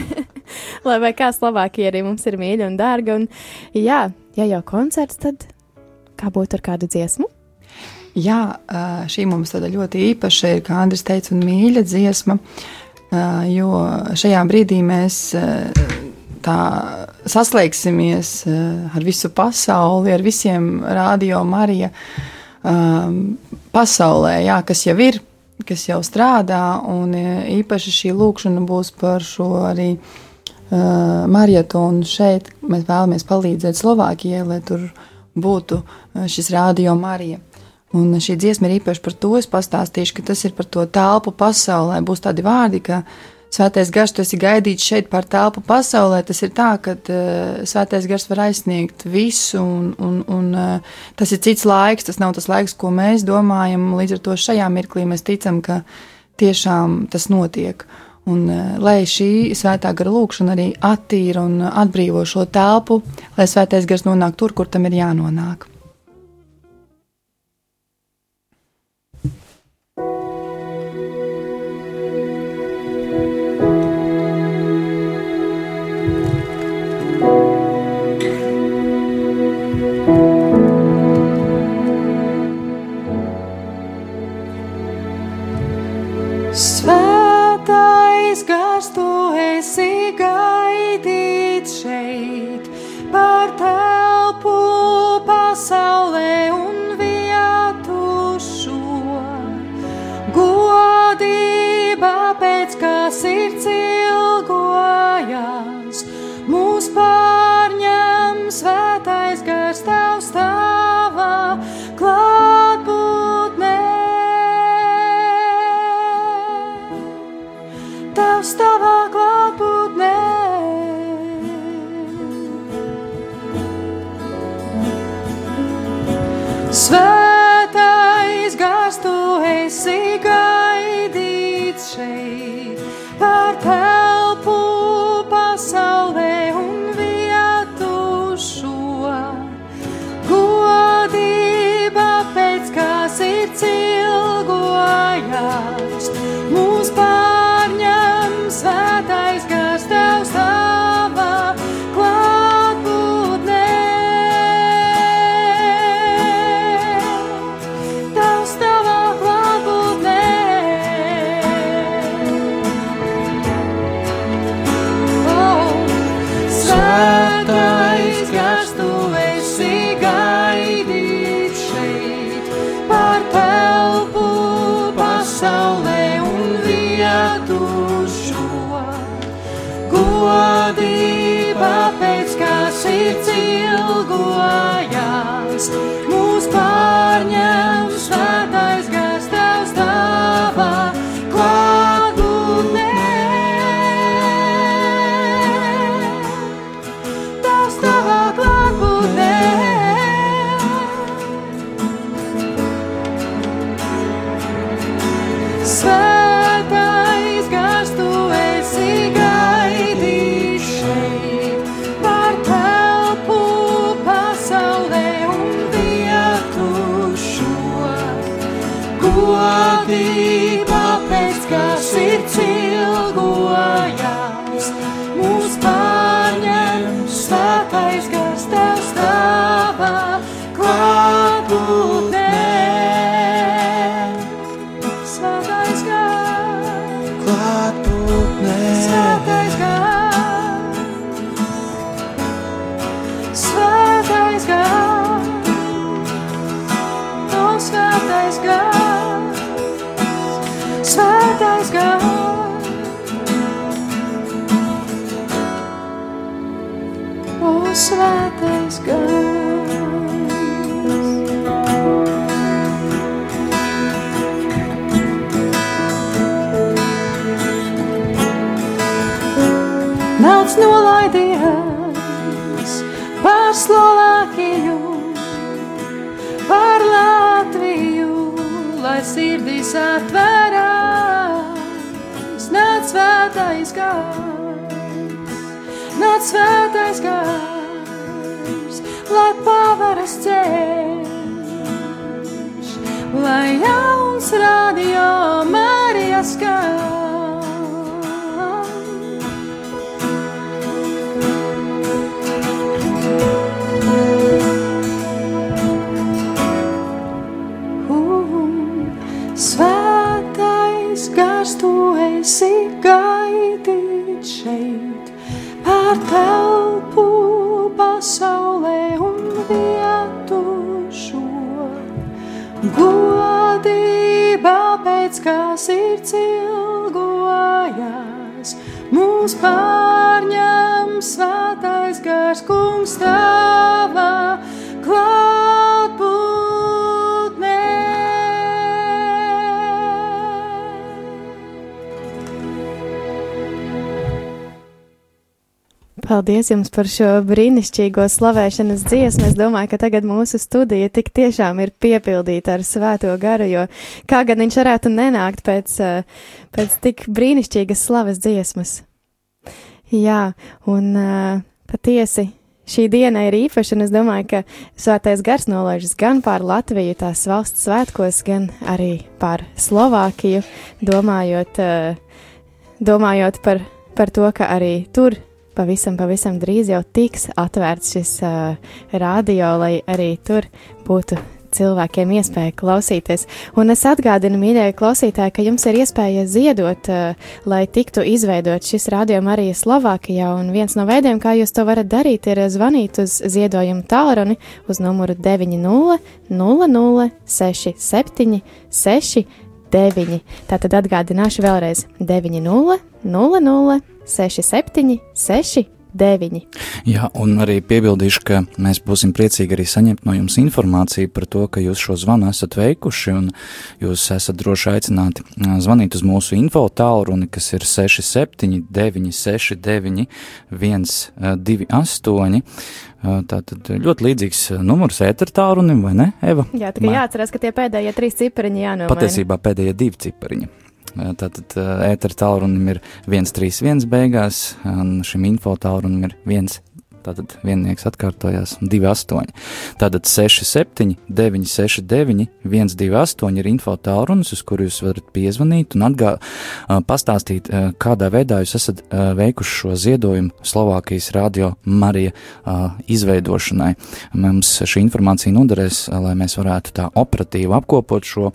Lai vai kā Slovākija arī mums ir mīļa un dārga. Un, jā, ja jau koncerts, tad kā būtu ar kādu dziesmu? Jā, šī mums tāda ļoti īpaša ir, kā Andris teica, un mīļa dziesma, jo šajā brīdī mēs tā saslēgsimies ar visu pasauli, ar visiem radio Marija pasaulē, jā, kas jau ir, kas jau strādā, un īpaši šī lūkšana būs par šo arī marietonu šeit. Mēs vēlamies palīdzēt Slovākijai, lai tur būtu šis rādio Marija. Un šī dziesma ir īpaši par to, es pastāstīšu, ka tas ir par to telpu pasaulē. Būs tādi vārdi, ka svētais gars, tu esi gaidīts šeit par telpu pasaulē. Tas ir tā, ka uh, svētais gars var aizsniegt visu, un, un, un uh, tas ir cits laiks, tas nav tas laiks, ko mēs domājam. Līdz ar to šajā mirklī mēs ticam, ka tiešām tas notiek. Un, uh, lai šī svētā gara lūkšana arī attīra un atbrīvo šo telpu, lai svētais gars nonāk tur, kur tam ir jānonāk. Godība pēc kā sirds ilgojas, mūs pārņem svētais šeit, Svētais gars, klātbūtnē. Svētais gars, lai pavaras ceļš, lai jauns radio Marijas gars. Pēc kā sirds ilgojās, mūs pārņem svētais gars, kungs tavā klātbūtnē. Paldies jums par šo brīnišķīgo slavēšanas dziesmu. Es domāju, ka tagad mūsu studija tik tiešām ir piepildīta ar svēto garu, jo kā gan viņš varētu nenākt pēc, eh, pēc tik brīnišķīgas slavas dziesmas. Jā, un eh, patiesi šī diena ir īpaša, un es domāju, ka svētais gars nolaižas gan pār Latviju, tās valsts svētkos, gan arī pār Slovākiju, domājot, eh, domājot par, par to, ka arī tur pavisam, pavisam drīz jau tiks atvērts šis uh, radio, lai arī tur būtu cilvēkiem iespēja klausīties. Un es atgādinu, mīļie klausītāji, ka jums ir iespēja ziedot, uh, lai tiktu izveidot šis rādījums arī Slovākijā. Un viens no veidiem, kā jūs to varat darīt, ir zvanīt uz ziedojumu tālruni uz numuru 90 00 67 69. Tātad atgādināšu vēlreiz 90 00 67 69. Jā, un arī piebildīšu, ka mēs būsim priecīgi arī saņemt no jums informāciju par to, ka jūs šo zvanu esat veikuši, un jūs esat droši aicināti zvanīt uz mūsu info tālruni, kas ir 67 969 128. Tātad ļoti līdzīgs numurs ēter tālrunim, vai ne, Eva? Jā, tikai jāatcerās, ka tie pēdējie trīs cipariņi jānomaina. Patiesībā pēdējie divi cipariņi. Tātad ētera tālrunim ir 131 beigās, un šim info tālrunim ir 1. Tātad viennieks atkārtojās 28. Tātad 67, 969, 128 ir info tālrunis, uz kuru jūs varat piezvanīt un atgā, pastāstīt, kādā veidā jūs esat veikuši šo ziedojumu Slovākijas radio Marija izveidošanai. Mums šī informācija noderēs, lai mēs varētu tā operatīvi apkopot šo,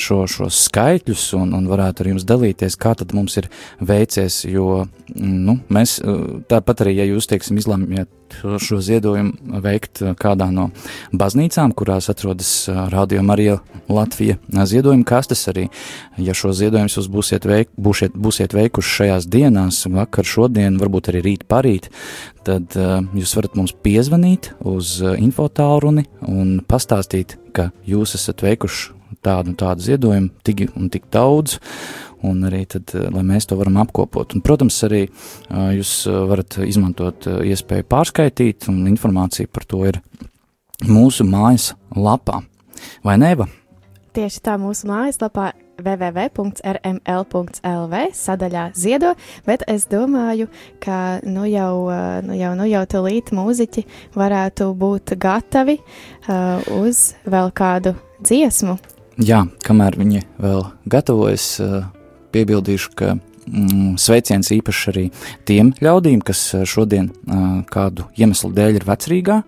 šo, šos skaitļus un, un varētu ar jums dalīties, kā tad mums ir veicies, jo nu, mēs tāpat arī, ja jūs, teiksim, izlemjat šo ziedojumu veikt kādā no baznīcām, kurās atrodas Radio Marija Latvija ziedojuma kastes. Arī, ja šo ziedojumus jūs būsiet, veik, būsiet, būsiet veikuši šajās dienās, vakar, šodien, varbūt arī rīt, parīt, tad uh, jūs varat mums piezvanīt uz infotālruni un pastāstīt, ka jūs esat veikuši tādu un tādu ziedojumu, tik un tik daudz, un arī tad, eh, lai mēs to varam apkopot. Un, protams, arī eh, jūs eh, varat izmantot iespēju pārskaitīt, un informācija par to ir mūsu mājas lapā. Vai ne? Tieši tā mūsu mājaslapā www.rml.lv sadaļā ziedo, bet es domāju, ka nu jau, nu jau, nu jau tulīt mūziķi varētu būt gatavi uh, uz vēl kādu dziesmu. Jā, kamēr viņi vēl gatavojas, uh, piebildīšu, ka mm, sveiciens īpaši arī tiem ļaudīm, kas šodien uh, kādu iemeslu dēļ ir vecrīgā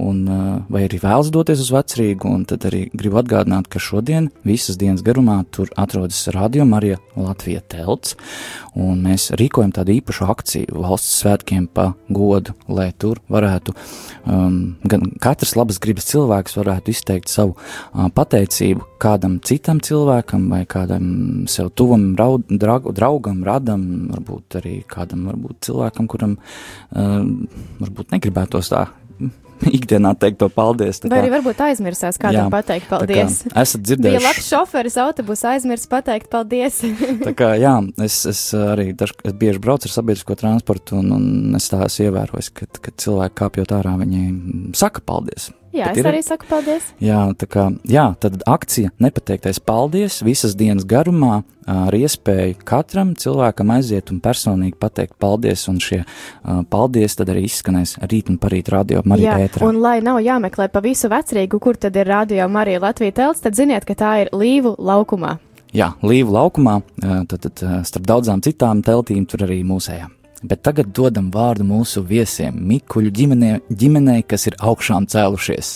un, vai arī vēlas doties uz vecrīgu, un tad arī gribu atgādināt, ka šodien visas dienas garumā tur atrodas Radio Marija Latvija telts, un mēs rīkojam tādu īpašu akciju valsts svētkiem pa godu, lai tur varētu um, gan katrs labas gribas cilvēks varētu izteikt savu uh, pateicību kādam citam cilvēkam vai kādam sev tuvam raud, draug, draugam, radam, varbūt arī kādam varbūt cilvēkam, kuram uh, varbūt negribētos tā ikdienā teikt to paldies. Vai arī varbūt aizmirsās kādam jā, pateikt paldies. Esat dzirdējuši. Bija labs šoferis autobusā aizmirs pateikt paldies. tā kā jā, es, es arī daž, es bieži braucu ar sabiedrisko transportu un, un es tā esmu ievērojis, ka, kad cilvēki kāpjot ārā, viņi saka paldies. Jā, Bet es ir, arī saku paldies. Jā, tā kā, jā, tad akcija nepateiktais paldies visas dienas garumā ar iespēju katram cilvēkam aiziet un personīgi pateikt paldies, un šie uh, paldies tad arī izskanēs rīt un parīt radio Marija ētrā. Un lai nav jāmeklē pa visu vecrīgu, kur tad ir radio Marija Latvija telts, tad ziniet, ka tā ir Līvu laukumā. Jā, Līvu laukumā, tad, tad starp daudzām citām teltīm tur arī mūsējām bet tagad dodam vārdu mūsu viesiem, Mikuļu ģimenē, ģimenei, kas ir augšām cēlušies.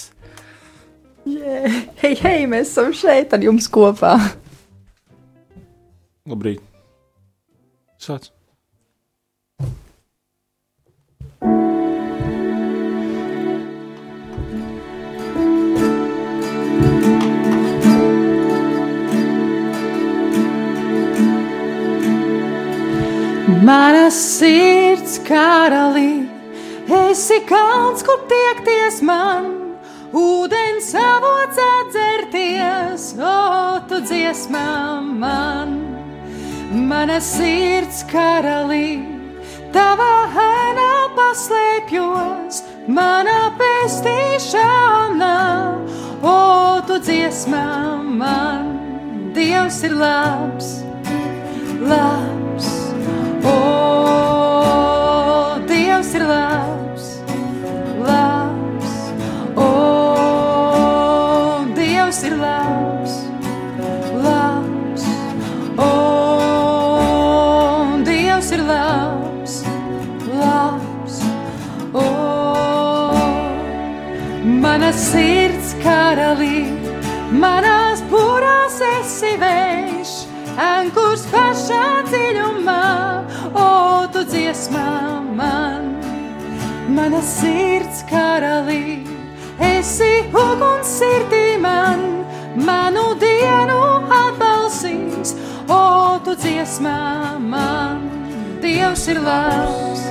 Yeah. Hei, hei, mēs esam šeit ar jums kopā! Labrīt! Sāc! Mana sirds karalī, esi kalns, kur tiekties man, ūdens avots atzerties, o tu dziesmā man. Mana sirds karalī, tavā ēnā paslēpjos, mana pestīšana, o tu dziesmā man. Dievs ir labs, labs. Sirds karalī, manās pūrās esi vējš, ankurs pašā dziļumā o tu dziesmā man, mana sirds karalī, esi uguns sirdī man, manu dienu atbalsīs, o tu dziesmā man, Dievs ir labs,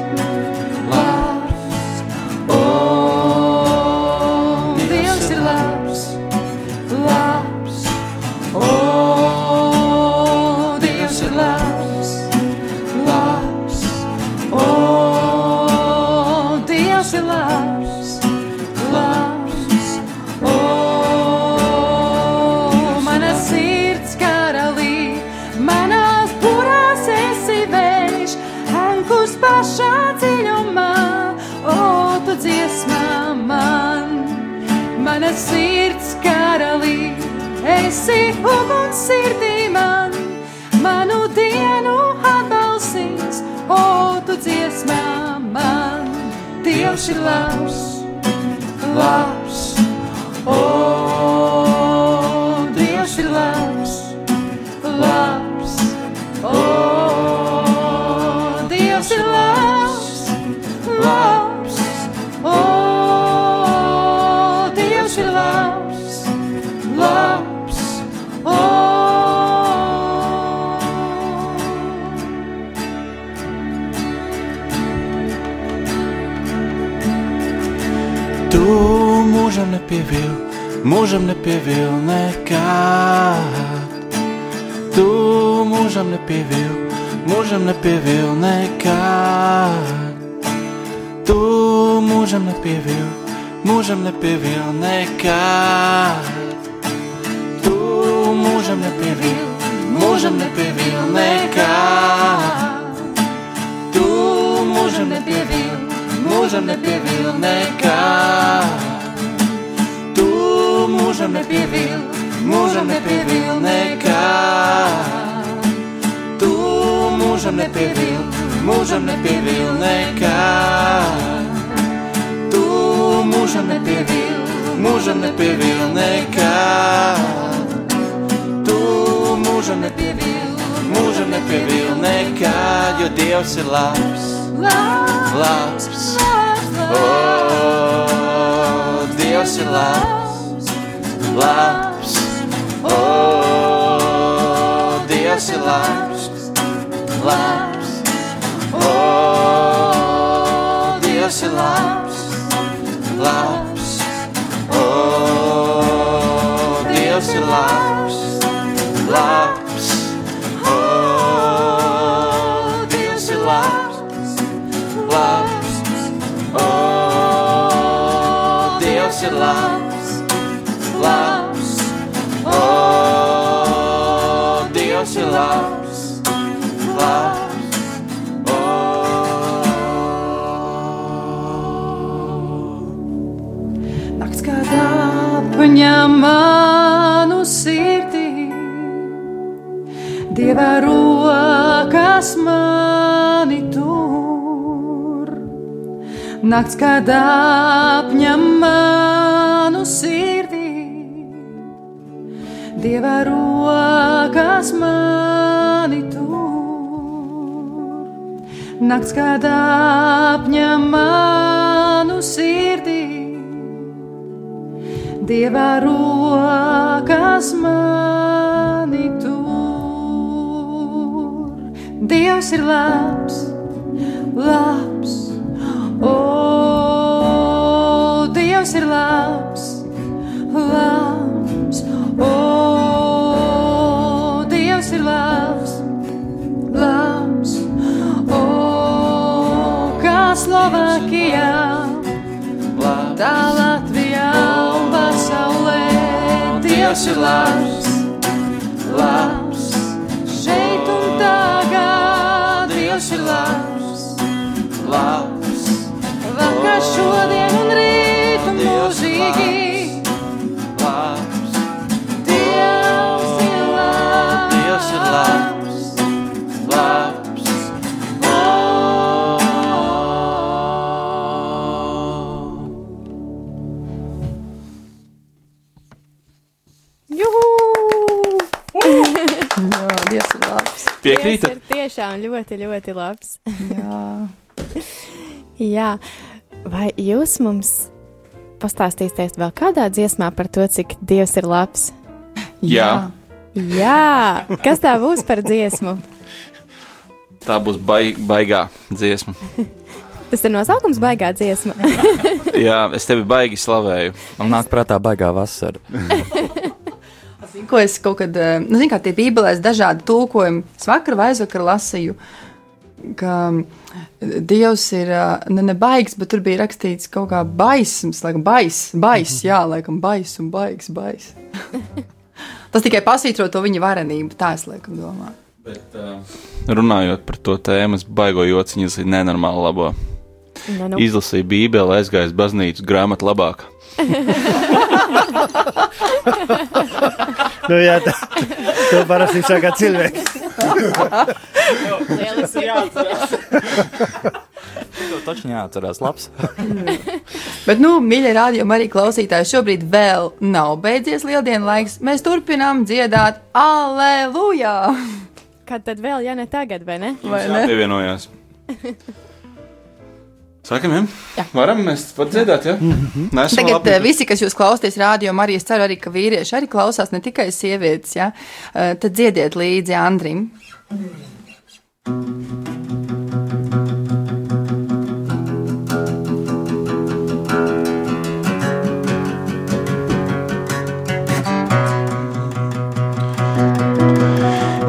labs, o. Dievs ir labs, labs, o Dievs ir labs, mūžam nepievil, mūžam nepievil nekad. Tu mūžam nepievil, mūžam nepievil nekad. Tu mūžam nepievil, mūžam nepievil nekad. Tu mūžam nepievil, mūžam nepievil nekad. Tu mūžam nepievil, mūžam nepievil nekad. Tu mūžam nepievil, mūžam nepievil nekad. Tu mūžam nepievil, mūžam nepievil nekad. Tu mūžam nepievil, mūžam nepievil nekad. Tu mūžam nepievil, mūžam nepievil nekad, jo Dievs ir labs, labs. O, Dievs ir labs, labs. O, Dievs ir labs, labs. O, Dievs ir labs, labs. O, Dievs ir labs. Nakts kā apņem manu sirdī, Dieva rokas mani tur. Nakts kā apņem manu sirdī. Dieva rokas mani tur. Dievs ir labs, labs. O, labs, labs. O, Dievs ir labs, labs. O, kā Slovākijā, tā Latvijā un pasaulē. Dievs ir labs, labs. Šeit un tagad Dievs ir labs, labs. Vakar, šodien tiešām ļoti, ļoti labs. Jā. Jā, vai jūs mums pastāstīsiet vēl kādā dziesmā par to, cik Dievs ir labs? Jā. Jā, kas tā būs par dziesmu? Tā būs baig, baigā dziesma. Tas ir nosaukums baigā dziesma. Jā, es tevi baigi slavēju. Man nāk prātā baigā vasara. Zinu, ko es kaut kad, eh, nu, zinu, kā tie bībelēs dažādi tulkojumi. Es vakar vai aizvakar lasīju, ka Dievs ir eh, ne, ne baigs, bet tur bija rakstīts kaut kā baisms, laikam bais, bais, jā, laikam bais un baigs, bais. Tas tikai pasvītro to viņa varenību, tā es laikam domāju. Bet, uh, runājot par to tēmu, es baigo jociņu izlasīju nenormāli labo. Ne, nu. Izlasīju Bībeli, aizgāju uz baznīcu, grāmatu labāk. Nu, jā, tā, to parasti saka cilvēki. Lieliski. To taču jāatcerās, labs. Bet, nu, mīļie rādījumi arī klausītāji, šobrīd vēl nav beidzies lieldienu laiks. Mēs turpinām dziedāt Aleluja! Kad tad vēl, ja ne tagad, vai ne? Vai ne? pievienojās. Sākam, jau varam mēs pat dzirdēt, ja? Mm -hmm. Mēs Tagad labi. Eh, visi, kas jūs klausties rādījumā, arī es ceru, arī, ka vīrieši arī klausās, ne tikai sievietes, ja? Eh, tad dziediet līdzi Andrim.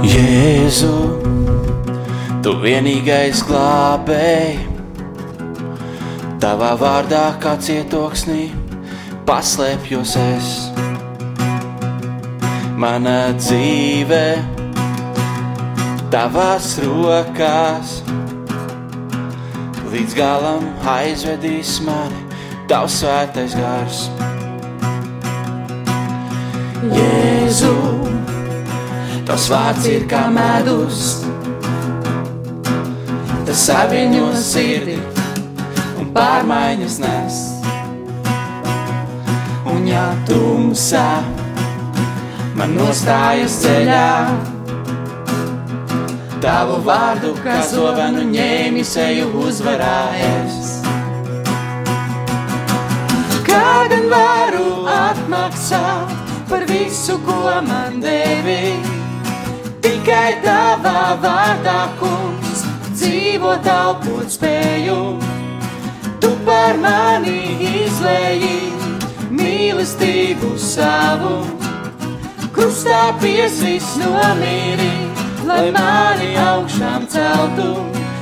Jēzu, tu vienīgais glābēji tavā vārdā kā cietoksnī paslēpjos es. Mana dzīve tavās rokās, līdz galam aizvedīs mani tavs svētais gars. Jēzu, tavs vārds ir kā medus, tas saviņo sirdi pārmaiņas nes. Un ja tumsā man nostājas ceļā, tavu vārdu, kā zovenu ņēmi seju uzvarājies. Kā gan varu atmaksāt par visu, ko man devi? Tikai tavā vārdā, kungs, dzīvot elpot spēju. Tu par mani izlēji mīlestību savu, krustā piesis nomīri, lai mani augšām celtu.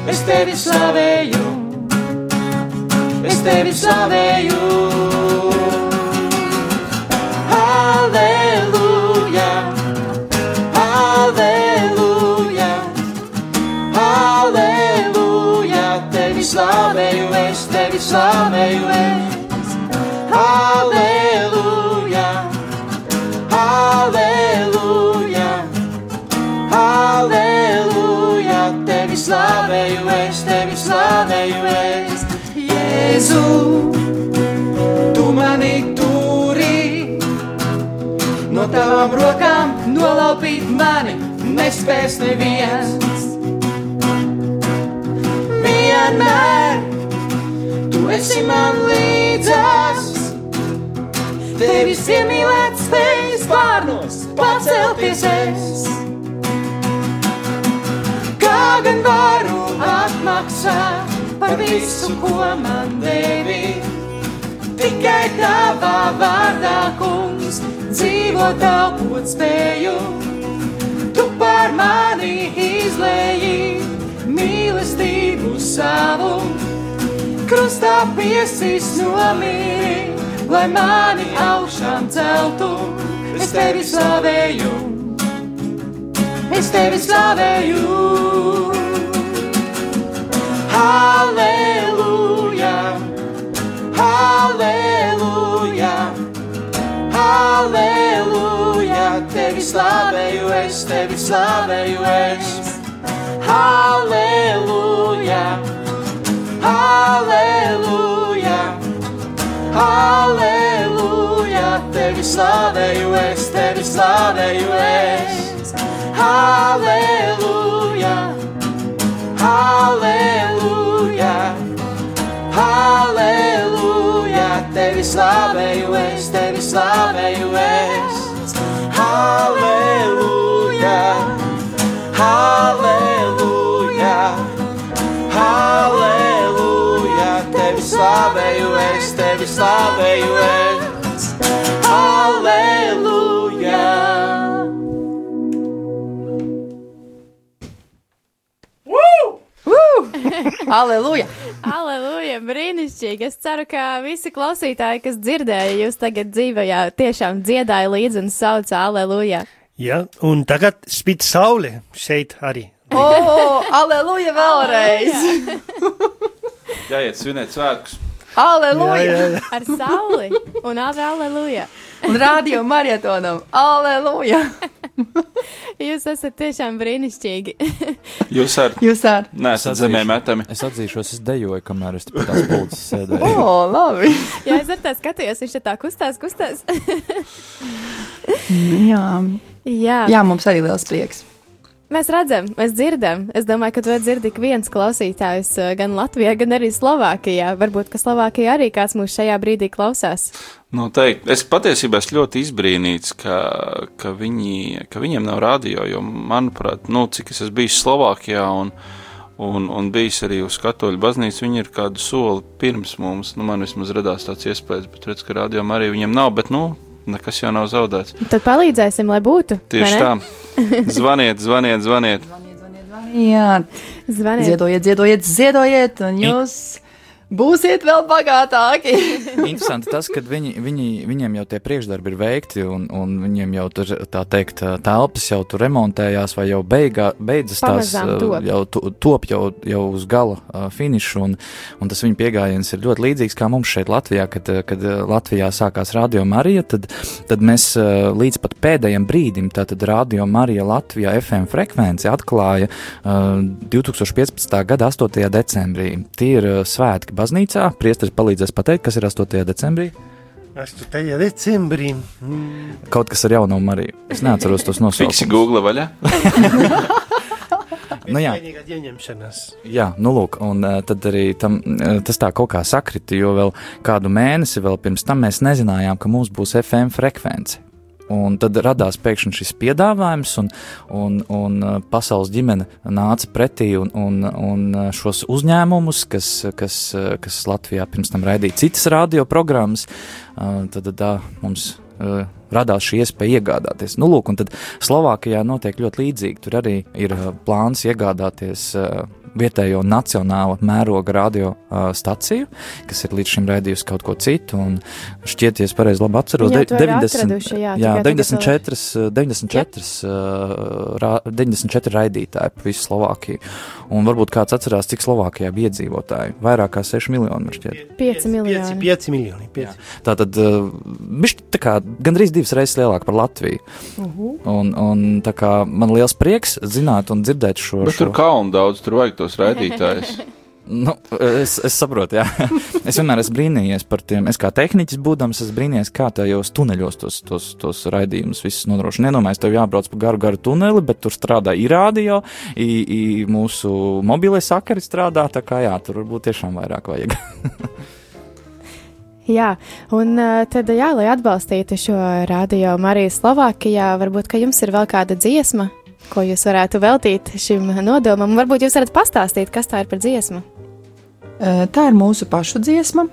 Es tevi slavēju, es tevi slavēju. Halleluja, es tevi slavēju, es. Halleluja, halleluja, halleluja, tevi slavēju, es tevi slavēju, es. Jēzu, tu mani turi, no tavām rokām nolaupīt mani nespēs neviens. Vienmēr tu esi man līdzās, tevis iemīlēts spējas pārnos pacelties es. Kā gan varu atmaksāt par visu, ko man devi? Tikai tavā vārdā, kungs, dzīvot elpot spēju. Tu par mani izlēji mīlestību savu, krustā piesis nomīri, lai mani augšām celtu. Es tevi slavēju, es tevi slavēju. Halleluja, halleluja, halleluja, tevi slavēju, es tevi slavēju, es. Halleluja, halleluja, halleluja, tevi slavēju, es tevi slavēju, es. Halleluja, halleluja, halleluja, tevi slavēju, es tevi slavēju, es. Halleluja, halleluja, halleluja, tevi slavēju, es tevi slavēju, es. Halleluja. Aleluja! Aleluja! Brīnišķīgi! Es ceru, ka visi klausītāji, kas dzirdēja, jūs tagad dzīvojā, tiešām dziedāja līdzi un sauca Aleluja! Ja, un tagad spīd saule šeit arī. O, oh, aleluja vēlreiz! Jāiet svinēt svētkus. Aleluja! Ar sauli un ave Aleluja! Un radio marietonam! Aleluja! Jūs esat tiešām brīnišķīgi! Jūs ar, Jūs ar. neesat zemē metami. Es atzīšos, es dejoju, kamēr es pie tās pulces sēdēju. O, oh, labi! Jā, es ar tā skatījos, viņš tā kustās, kustās. Jā. Jā. Jā, mums arī liels prieks. Mēs redzam, mēs dzirdam. Es domāju, ka to dzird ik viens klausītājs eh, gan Latvijā, gan arī Slovākijā. Varbūt, ka Slovākijā arī kāds mūs šajā brīdī klausās. Noteikti. Es patiesībā esmu ļoti izbrīnīts, ka, ka, viņi, ka viņiem nav radio, jo, manuprāt, nu, cik es esmu bijis Slovākijā un, un, un bijis arī uz katoļu baznīcu, viņi ir kādu soli pirms mums. Nu, man vismaz radās tāds iespējas, bet redz, ka radio arī viņiem nav, bet, nu, nekas jau nav zaudēts. Tad palīdzēsim, lai būtu. Tieši tā. Zvaniet, zvaniet, zvaniet. Jā, zvaniet. Ziedojiet, ziedojiet, ziedojiet, un jūs. I būsiet vēl bagātāki. Interesanti tas, ka viņi, viņi, viņiem jau tie priekšdarbi ir veikti, un, un viņiem jau tur, tā teikt, telpas jau tur remontējās, vai jau beigā, beidzas tās, top. jau top jau, jau uz gala uh, finišu, un, un tas viņa pieejams ir ļoti līdzīgs kā mums šeit Latvijā, kad, kad Latvijā sākās Radio Marija, tad, tad mēs uh, līdz pat pēdējiem brīdim, tātad Radio Marija Latvijā FM frekvenci atklāja uh, 2015. gada 8. decembrī. Tie ir uh, svētki baznīcā. Priesteris palīdzēs pateikt, kas ir 8. decembrī. 8. decembrī. Mm. Kaut kas ar jaunumu arī. Es neatceros tos nosaukumus. Fiksi Google vaļā. nu, jā, jā, nu lūk, un uh, tad arī tam, uh, tas tā kaut kā sakrita, jo vēl kādu mēnesi vēl pirms tam mēs nezinājām, ka mums būs FM frekvence. Un tad radās pēkšņi šis piedāvājums, un, un, un uh, pasaules ģimene nāca pretī un, un, un uh, šos uzņēmumus, kas, kas, uh, kas Latvijā pirms tam raidīja citas radioprogrammas, tad tā mums radās šī iespēja iegādāties. Nu, lūk, un tad Slovākijā notiek ļoti līdzīgi. Tur arī ir plāns iegādāties vietējo nacionāla mēroga radio uh, staciju, kas ir līdz šim raidījusi kaut ko citu. Šķiet, ja es pareizi atceros, jā, 90, jā, jā, 94, 94, uh, ra, 94 raidītāji pa visu Slovākiju. Un varbūt kāds atcerās, cik Slovākijā bija iedzīvotāji. Vairāk kā 6 miljoni, šķiet. 5 miljoni. 5, 5 miljoni. 5. Tā tad uh, bišķi tā kā gandrīz divas reizes lielāk par Latviju. Uh -huh. Un, un tā kā man liels prieks zināt un dzirdēt šo. Bet šo... tur kaunu daudz, tur vajag to tos raidītājus. Nu, es, es saprotu, jā. Es vienmēr esmu brīnījies par tiem. Es kā tehniķis būdams, es brīnījos, kā tajos tuneļos tos, tos, tos raidījumus visus nodrošina. Nedomāju, tev jābrauc pa garu, garu tuneli, bet tur strādā ir radio, i, i mūsu mobilē sakari strādā, tā kā jā, tur varbūt tiešām vairāk vajag. Jā, un tad, jā, lai atbalstītu šo radio Mariju Slovākijā, varbūt, ka jums ir vēl kāda dziesma, ko jūs varētu veltīt šim nodomam. Varbūt jūs varat pastāstīt, kas tā ir par dziesmu. Tā ir mūsu pašu dziesma.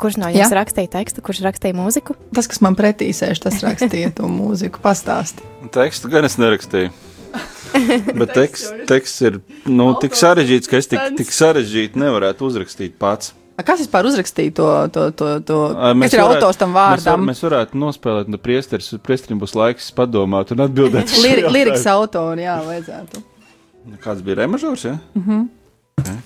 Kurš no jums Jā. rakstīja tekstu, kurš rakstīja mūziku? Tas, kas man pretī sēž, tas rakstīja to mūziku. Pastāsti. Tekstu gan es nerakstīju. Bet teksts, teksts ir nu, tik sarežģīts, ka es tik, tik sarežģīti nevarētu uzrakstīt pats. Kas vispār uzrakstīja to, to, to, to mēs kas ir autors tam vārdam? Mēs, var, mēs varētu nospēlēt, un priesteris, priesterim būs laiks padomāt un atbildēt. Lir, liriks autori, jā, vajadzētu. Kāds bija remažors, ja? Mm -hmm. okay.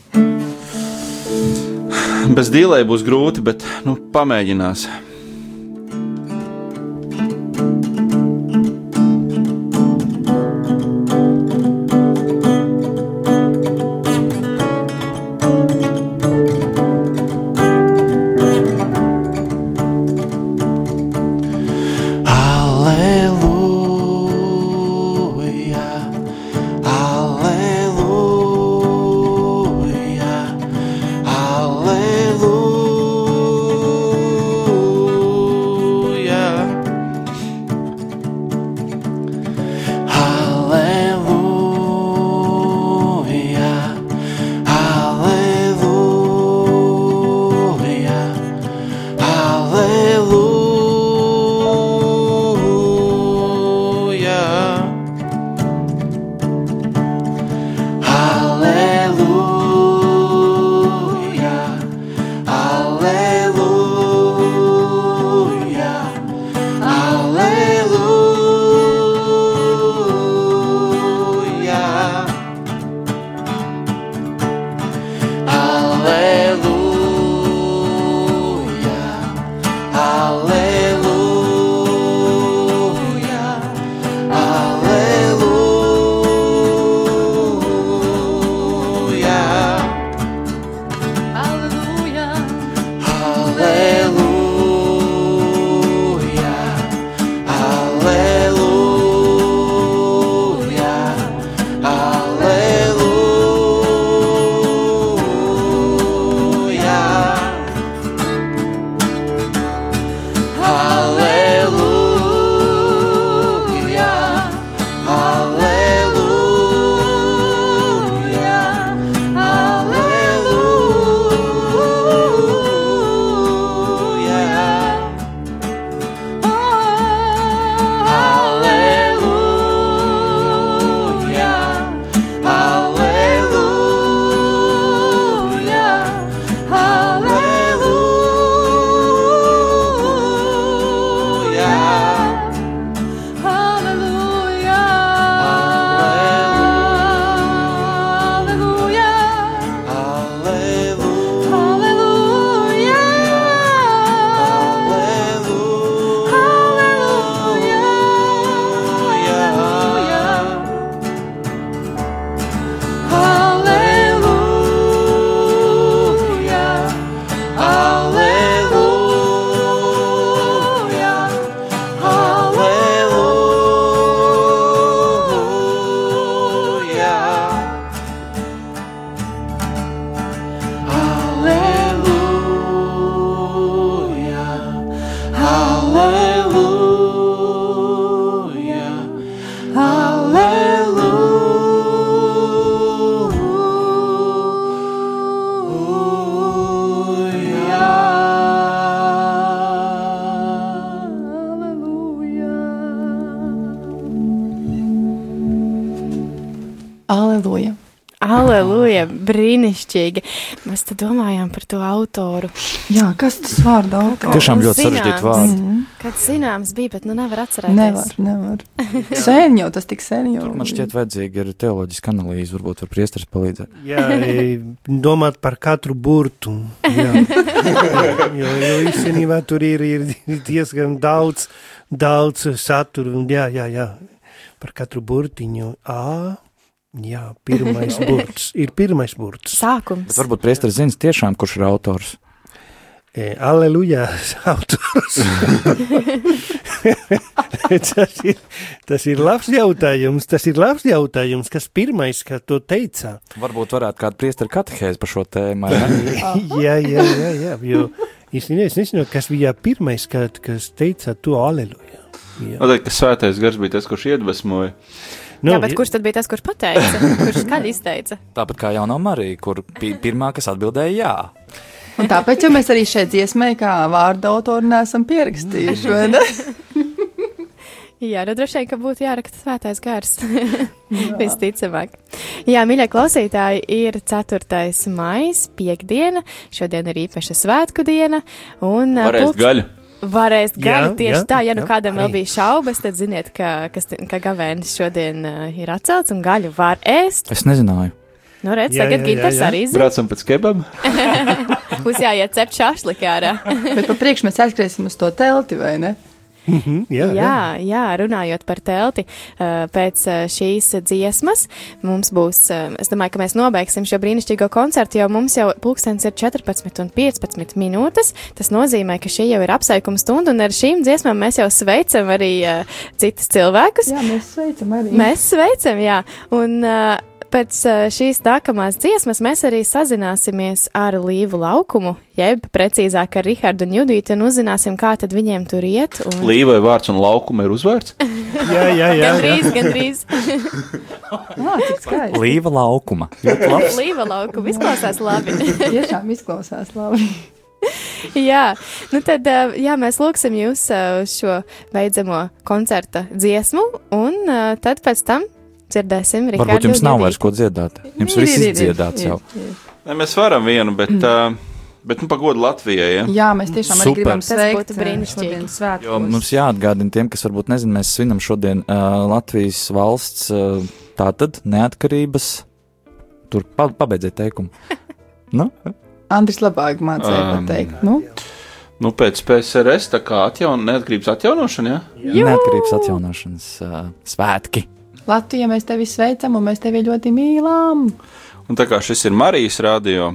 Bez dīlē būs grūti, bet, nu, pamēģinās. Brīnišķīgi. Mēs te domājām par to autoru. Jā, kas tas vārds autors? Tiešām ļoti sarežģīti vārdi. Mhm. Kad zināms bija, bet nu nevar atcerēties. Nevar, nevar. Sen jau tas tik sen jau. Man šķiet, vajadzīga ir teoloģiska analīze, varbūt var priesteris palīdzēt. Jā, domāt par katru burtu. Jā. jo, jo īstenībā tur ir, ir diezgan daudz, daudz saturu. un Jā, jā, jā. Par katru burtiņu. A, jā, pirmais burts. Ir pirmais burts. Sākums. Bet varbūt priesteris zina tiešām, kurš ir autors. E, Aleluja, autors. tas, ir, tas ir labs jautājums. Tas ir labs jautājums, kas pirmais, kā to teicā. Varbūt varētu kādu priesteru katehēzi par šo tēmu. jā, jā, jā, jā, jo īstenībā es nezinu, kas bija pirmais, kad, kas teica to aleluja. Noteikti, ka svētais gars bija tas, kurš iedvesmoja. Nu, Jā, bet kurš tad bija tas, kurš pateica? Kurš skaļi izteica? Tāpat kā jaunā Marija, kur pi pirmā, kas atbildēja jā. Un tāpēc mēs arī šeit dziesmē, kā vārdu autoru nesam pierakstījuši, vai ne? Jā, nu droši vien, ka būtu jāraksta svētais gars. Visticamāk. Jā, mīļie klausītāji, ir 4. maija, piekdiena. Šodien ir īpaša svētku diena. Un, Varēs pulkst- gaļu. Varēs gaļu Jā, tieši jā, tā. Ja nu jā, kādam vēl bija šaubas, tad ziniet, ka, kas ka gavēnis šodien uh, ir atcelts un gaļu var ēst. Es nezināju. Nu, redz, Jā, tagad Ginters arī zina. Braucam pēc kebaba. Būs jāiet cept šašlikā ārā. Bet pa priekš mēs aizskriesim uz to telti, vai ne? Mhm, jā, jā. Jā, jā, runājot par telti, uh, pēc uh, šīs dziesmas mums būs, uh, es domāju, ka mēs nobeigsim šo brīnišķīgo koncertu, jo mums jau pulkstens ir 14 un 15 minūtes. Tas nozīmē, ka šī jau ir apsveikuma stunda, un ar šīm dziesmām mēs jau sveicam arī uh, citus cilvēkus. Jā, mēs sveicam arī. Mēs sveicam, jā. Un pēc uh, šīs nākamās dziesmas mēs arī sazināsimies ar Līvu laukumu, jeb precīzāk ar Rihardu un Judītu, un uzzināsim, kā tad viņiem tur iet. Un... Līvai vārds un laukuma ir uzvārds. jā, jā, jā, Gandrīz, gandrīz. Skaisti. Līva laukuma. Līva laukumu izklausās labi. Tiešām izklausās labi. jā, nu tad uh, jā, mēs lūgsim jūs uz šo beidzamo koncerta dziesmu, un tad pēc tam dzirdēsim Rihardu. Varbūt jums nav vairs ko dziedāt. Jums viss ir, ir, jau. Ne, mēs varam vienu, bet, uh, bet nu, pagodu Latvijai. Ja? Jā, mēs tiešām arī Super. gribam Tas sveikt brīnišķīgi. svētkos. Jo mums jāatgādina tiem, kas varbūt nezina, mēs svinam šodien uh, Latvijas valsts uh, tātad neatkarības. Tur pa, pabeidziet teikumu. Nu? Andris labāk mācīja Um, pateikt. Nu, Nu, pēc PSRS tā kā atjaun, neatkarības atjaunošana, ja? Neatkarības atjaunošanas uh, svētki. Latvija, mēs tevi sveicam un mēs tevi ļoti mīlam. Un tā kā šis ir Marijas radio,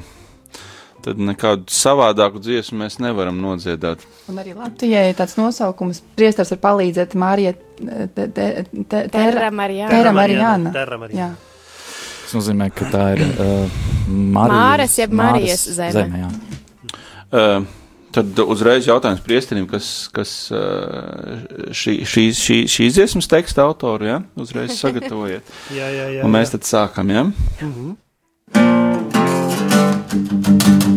tad nekādu savādāku dziesmu mēs nevaram nodziedāt. Un arī Latvijai ir tāds nosaukums, priestars var palīdzēt Mārija te- te- te- Terra Marijāna. Tas nozīmē, ka tā ir uh, Marijas, Māres jeb Marijas zeme. zeme jā. Uh, tad uzreiz jautājums priesterim, kas, kas šī, šīs, šī, šīs dziesmas teksta autoru, ja? Uzreiz sagatavojiet. Jā, jā, jā. Un mēs jā. tad sākam, ja? Mhm. Es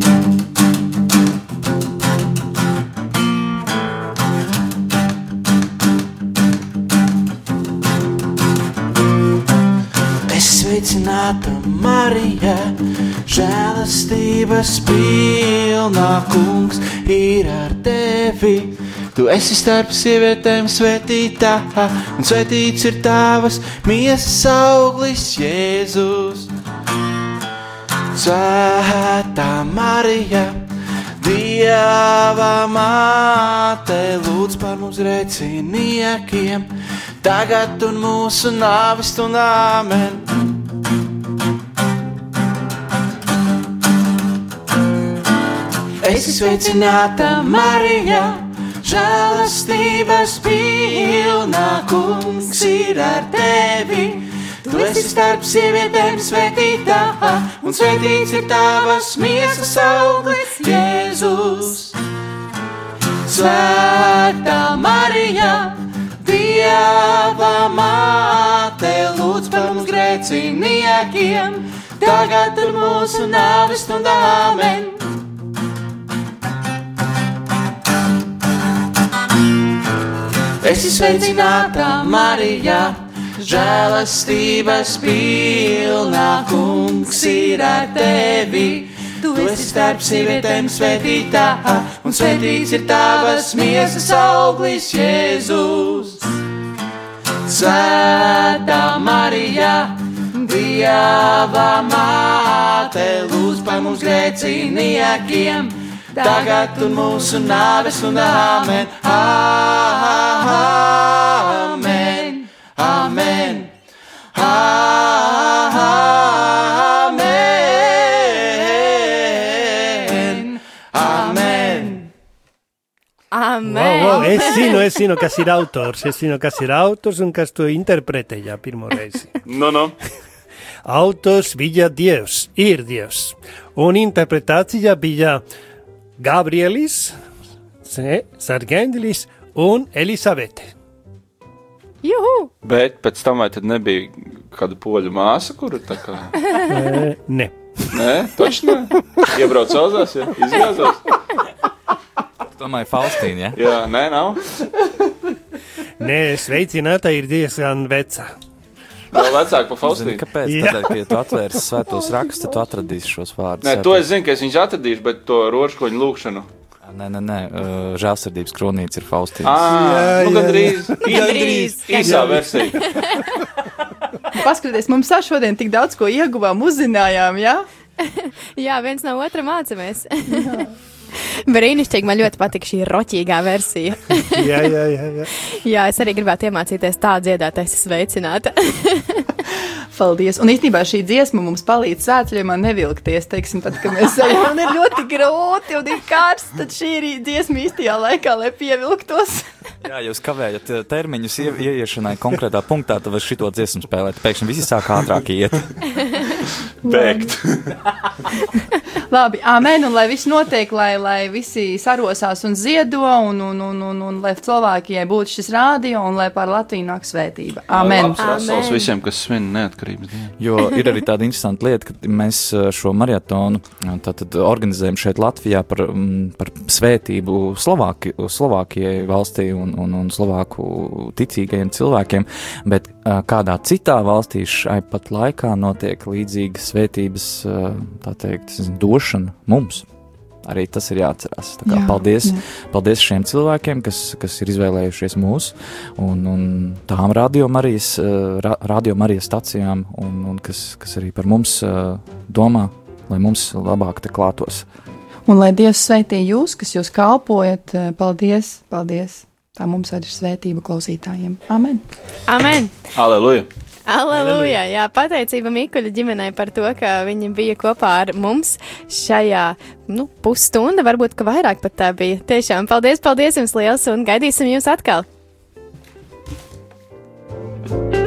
sveicināta Marija, žēlastības pilnā kungs ir ar tevi. Tu esi starp sievietēm svētītā, un svētīts ir tavas miesas auglis, Jēzus. Svētā Marija, Dieva māte, lūdz par mums reciniekiem, tagad un mūsu nāves un āmen. Es sveicināta Marija, žēlastības pilnā kungs ir ar tevi. Tu esi starp sievietēm svētītā, un svētīts ir tavas miesas auglis, Jēzus. Svētā Marija, Dieva māte, lūdz par mums grēciniekiem, tagad ir mūsu nāves stundā, amen. Esi sveicināta, Marija, žēlastības pilnā kungs ir ar tevi. Tu esi starp sievietēm svētītā, un svētīts ir tavas miesas auglis, Jēzus. Svētā Marija, Dieva māte, lūdz par mums grēciniekiem, tagad un mūsu nāves un āmen. Āmen, āmen, āmen, āmen. Amen! Wow, wow, es zinu, es zinu, kas ir autors, es zinu, kas ir autors un kas to interpretēja pirmo reizi. No, no. Autors bija Dievs, ir Dievs, un interpretācija bija Gabrielis, Sargendelis un Elisabete. Juhu! Bet pēc tam vai tad nebija kāda poļu māsa, kura tā kā. Eh, ne. Nē, taču nē. Iebrauc auzās, ja izgāzās. Domāju, Faustīna, ja? Jā, nē, nav. Nē, sveicināta ir diezgan veca. Vēl vecāka par Faustīnu. kāpēc? Tādēļ, ka, ja tu atvērsi svētos rakstus, tad tu atradīsi šos vārdus. Nē, to es zinu, ka es viņus atradīšu, bet to rožkoņu lūkšanu. Nē, nē, nē, uh, žēlsirdības kronīca ir Faustīna. Ah, nu gandrīz. Gandrīz. Īsā versija. Paskatieties, mums tā šodien tik daudz ko ieguvām, uzzinājām, jā? Jā, viens no otra mācāmies. Brīnišķīgi, man ļoti patīk šī roķīgā versija. Jā, jā, jā. jā. Jā, es arī gribētu iemācīties tā dziedāt, es esmu sveicināta. Paldies! Un īstenībā šī dziesma mums palīdz sēdzļiem nevilkties. Teiksim, tad, kad mēs ejam, ir ļoti grūti un ir karsts, tad šī ir dziesma īstajā laikā, lai pievilktos. Jā, jūs kavējat eh, termiņus ie, ieiešanai konkrētā punktā, tad var šito dziesmu spēlēt. Pēkšņi visi sāk ātrāk iet. Bēgt. Labi, amen, un lai viss notiek, lai, lai visi sarosās un ziedo, un, un, un, un, un lai cilvēkiem būtu šis rādio, un lai par Latviju nāk svētība. Amen! Rasels visiem, kas svin neatkarības dienu. Jo ir arī tāda interesanta lieta, ka mēs eh, šo maratonu eh, tātad organizējam šeit Latvijā par, mm, par svētību Slovāki, Slovākijai valstī un, un, un Slovāku ticīgajiem cilvēkiem, bet eh, kādā citā valstī šai pat laikā notiek līdzīga svētības, eh, tā teikt, došana mums. Arī tas ir jāatcerās. Tā kā Jā, paldies, jā. paldies šiem cilvēkiem, kas, kas ir izvēlējušies mūs un, un tām radiomarijas, ra, radiomarijas stacijām, un, un kas, kas arī par mums eh, domā, lai mums labāk te klātos. Un lai Dievs sveitī jūs, kas jūs kalpojat, paldies, paldies! Tā mums arī ir svētība klausītājiem. Amen! Amen! Aleluja! Aleluja! Jā, pateicība Mikuļa ģimenei par to, ka viņi bija kopā ar mums šajā nu, pusstunda, varbūt ka vairāk pat tā bija. Tiešām paldies, paldies jums liels un gaidīsim jūs atkal! thank you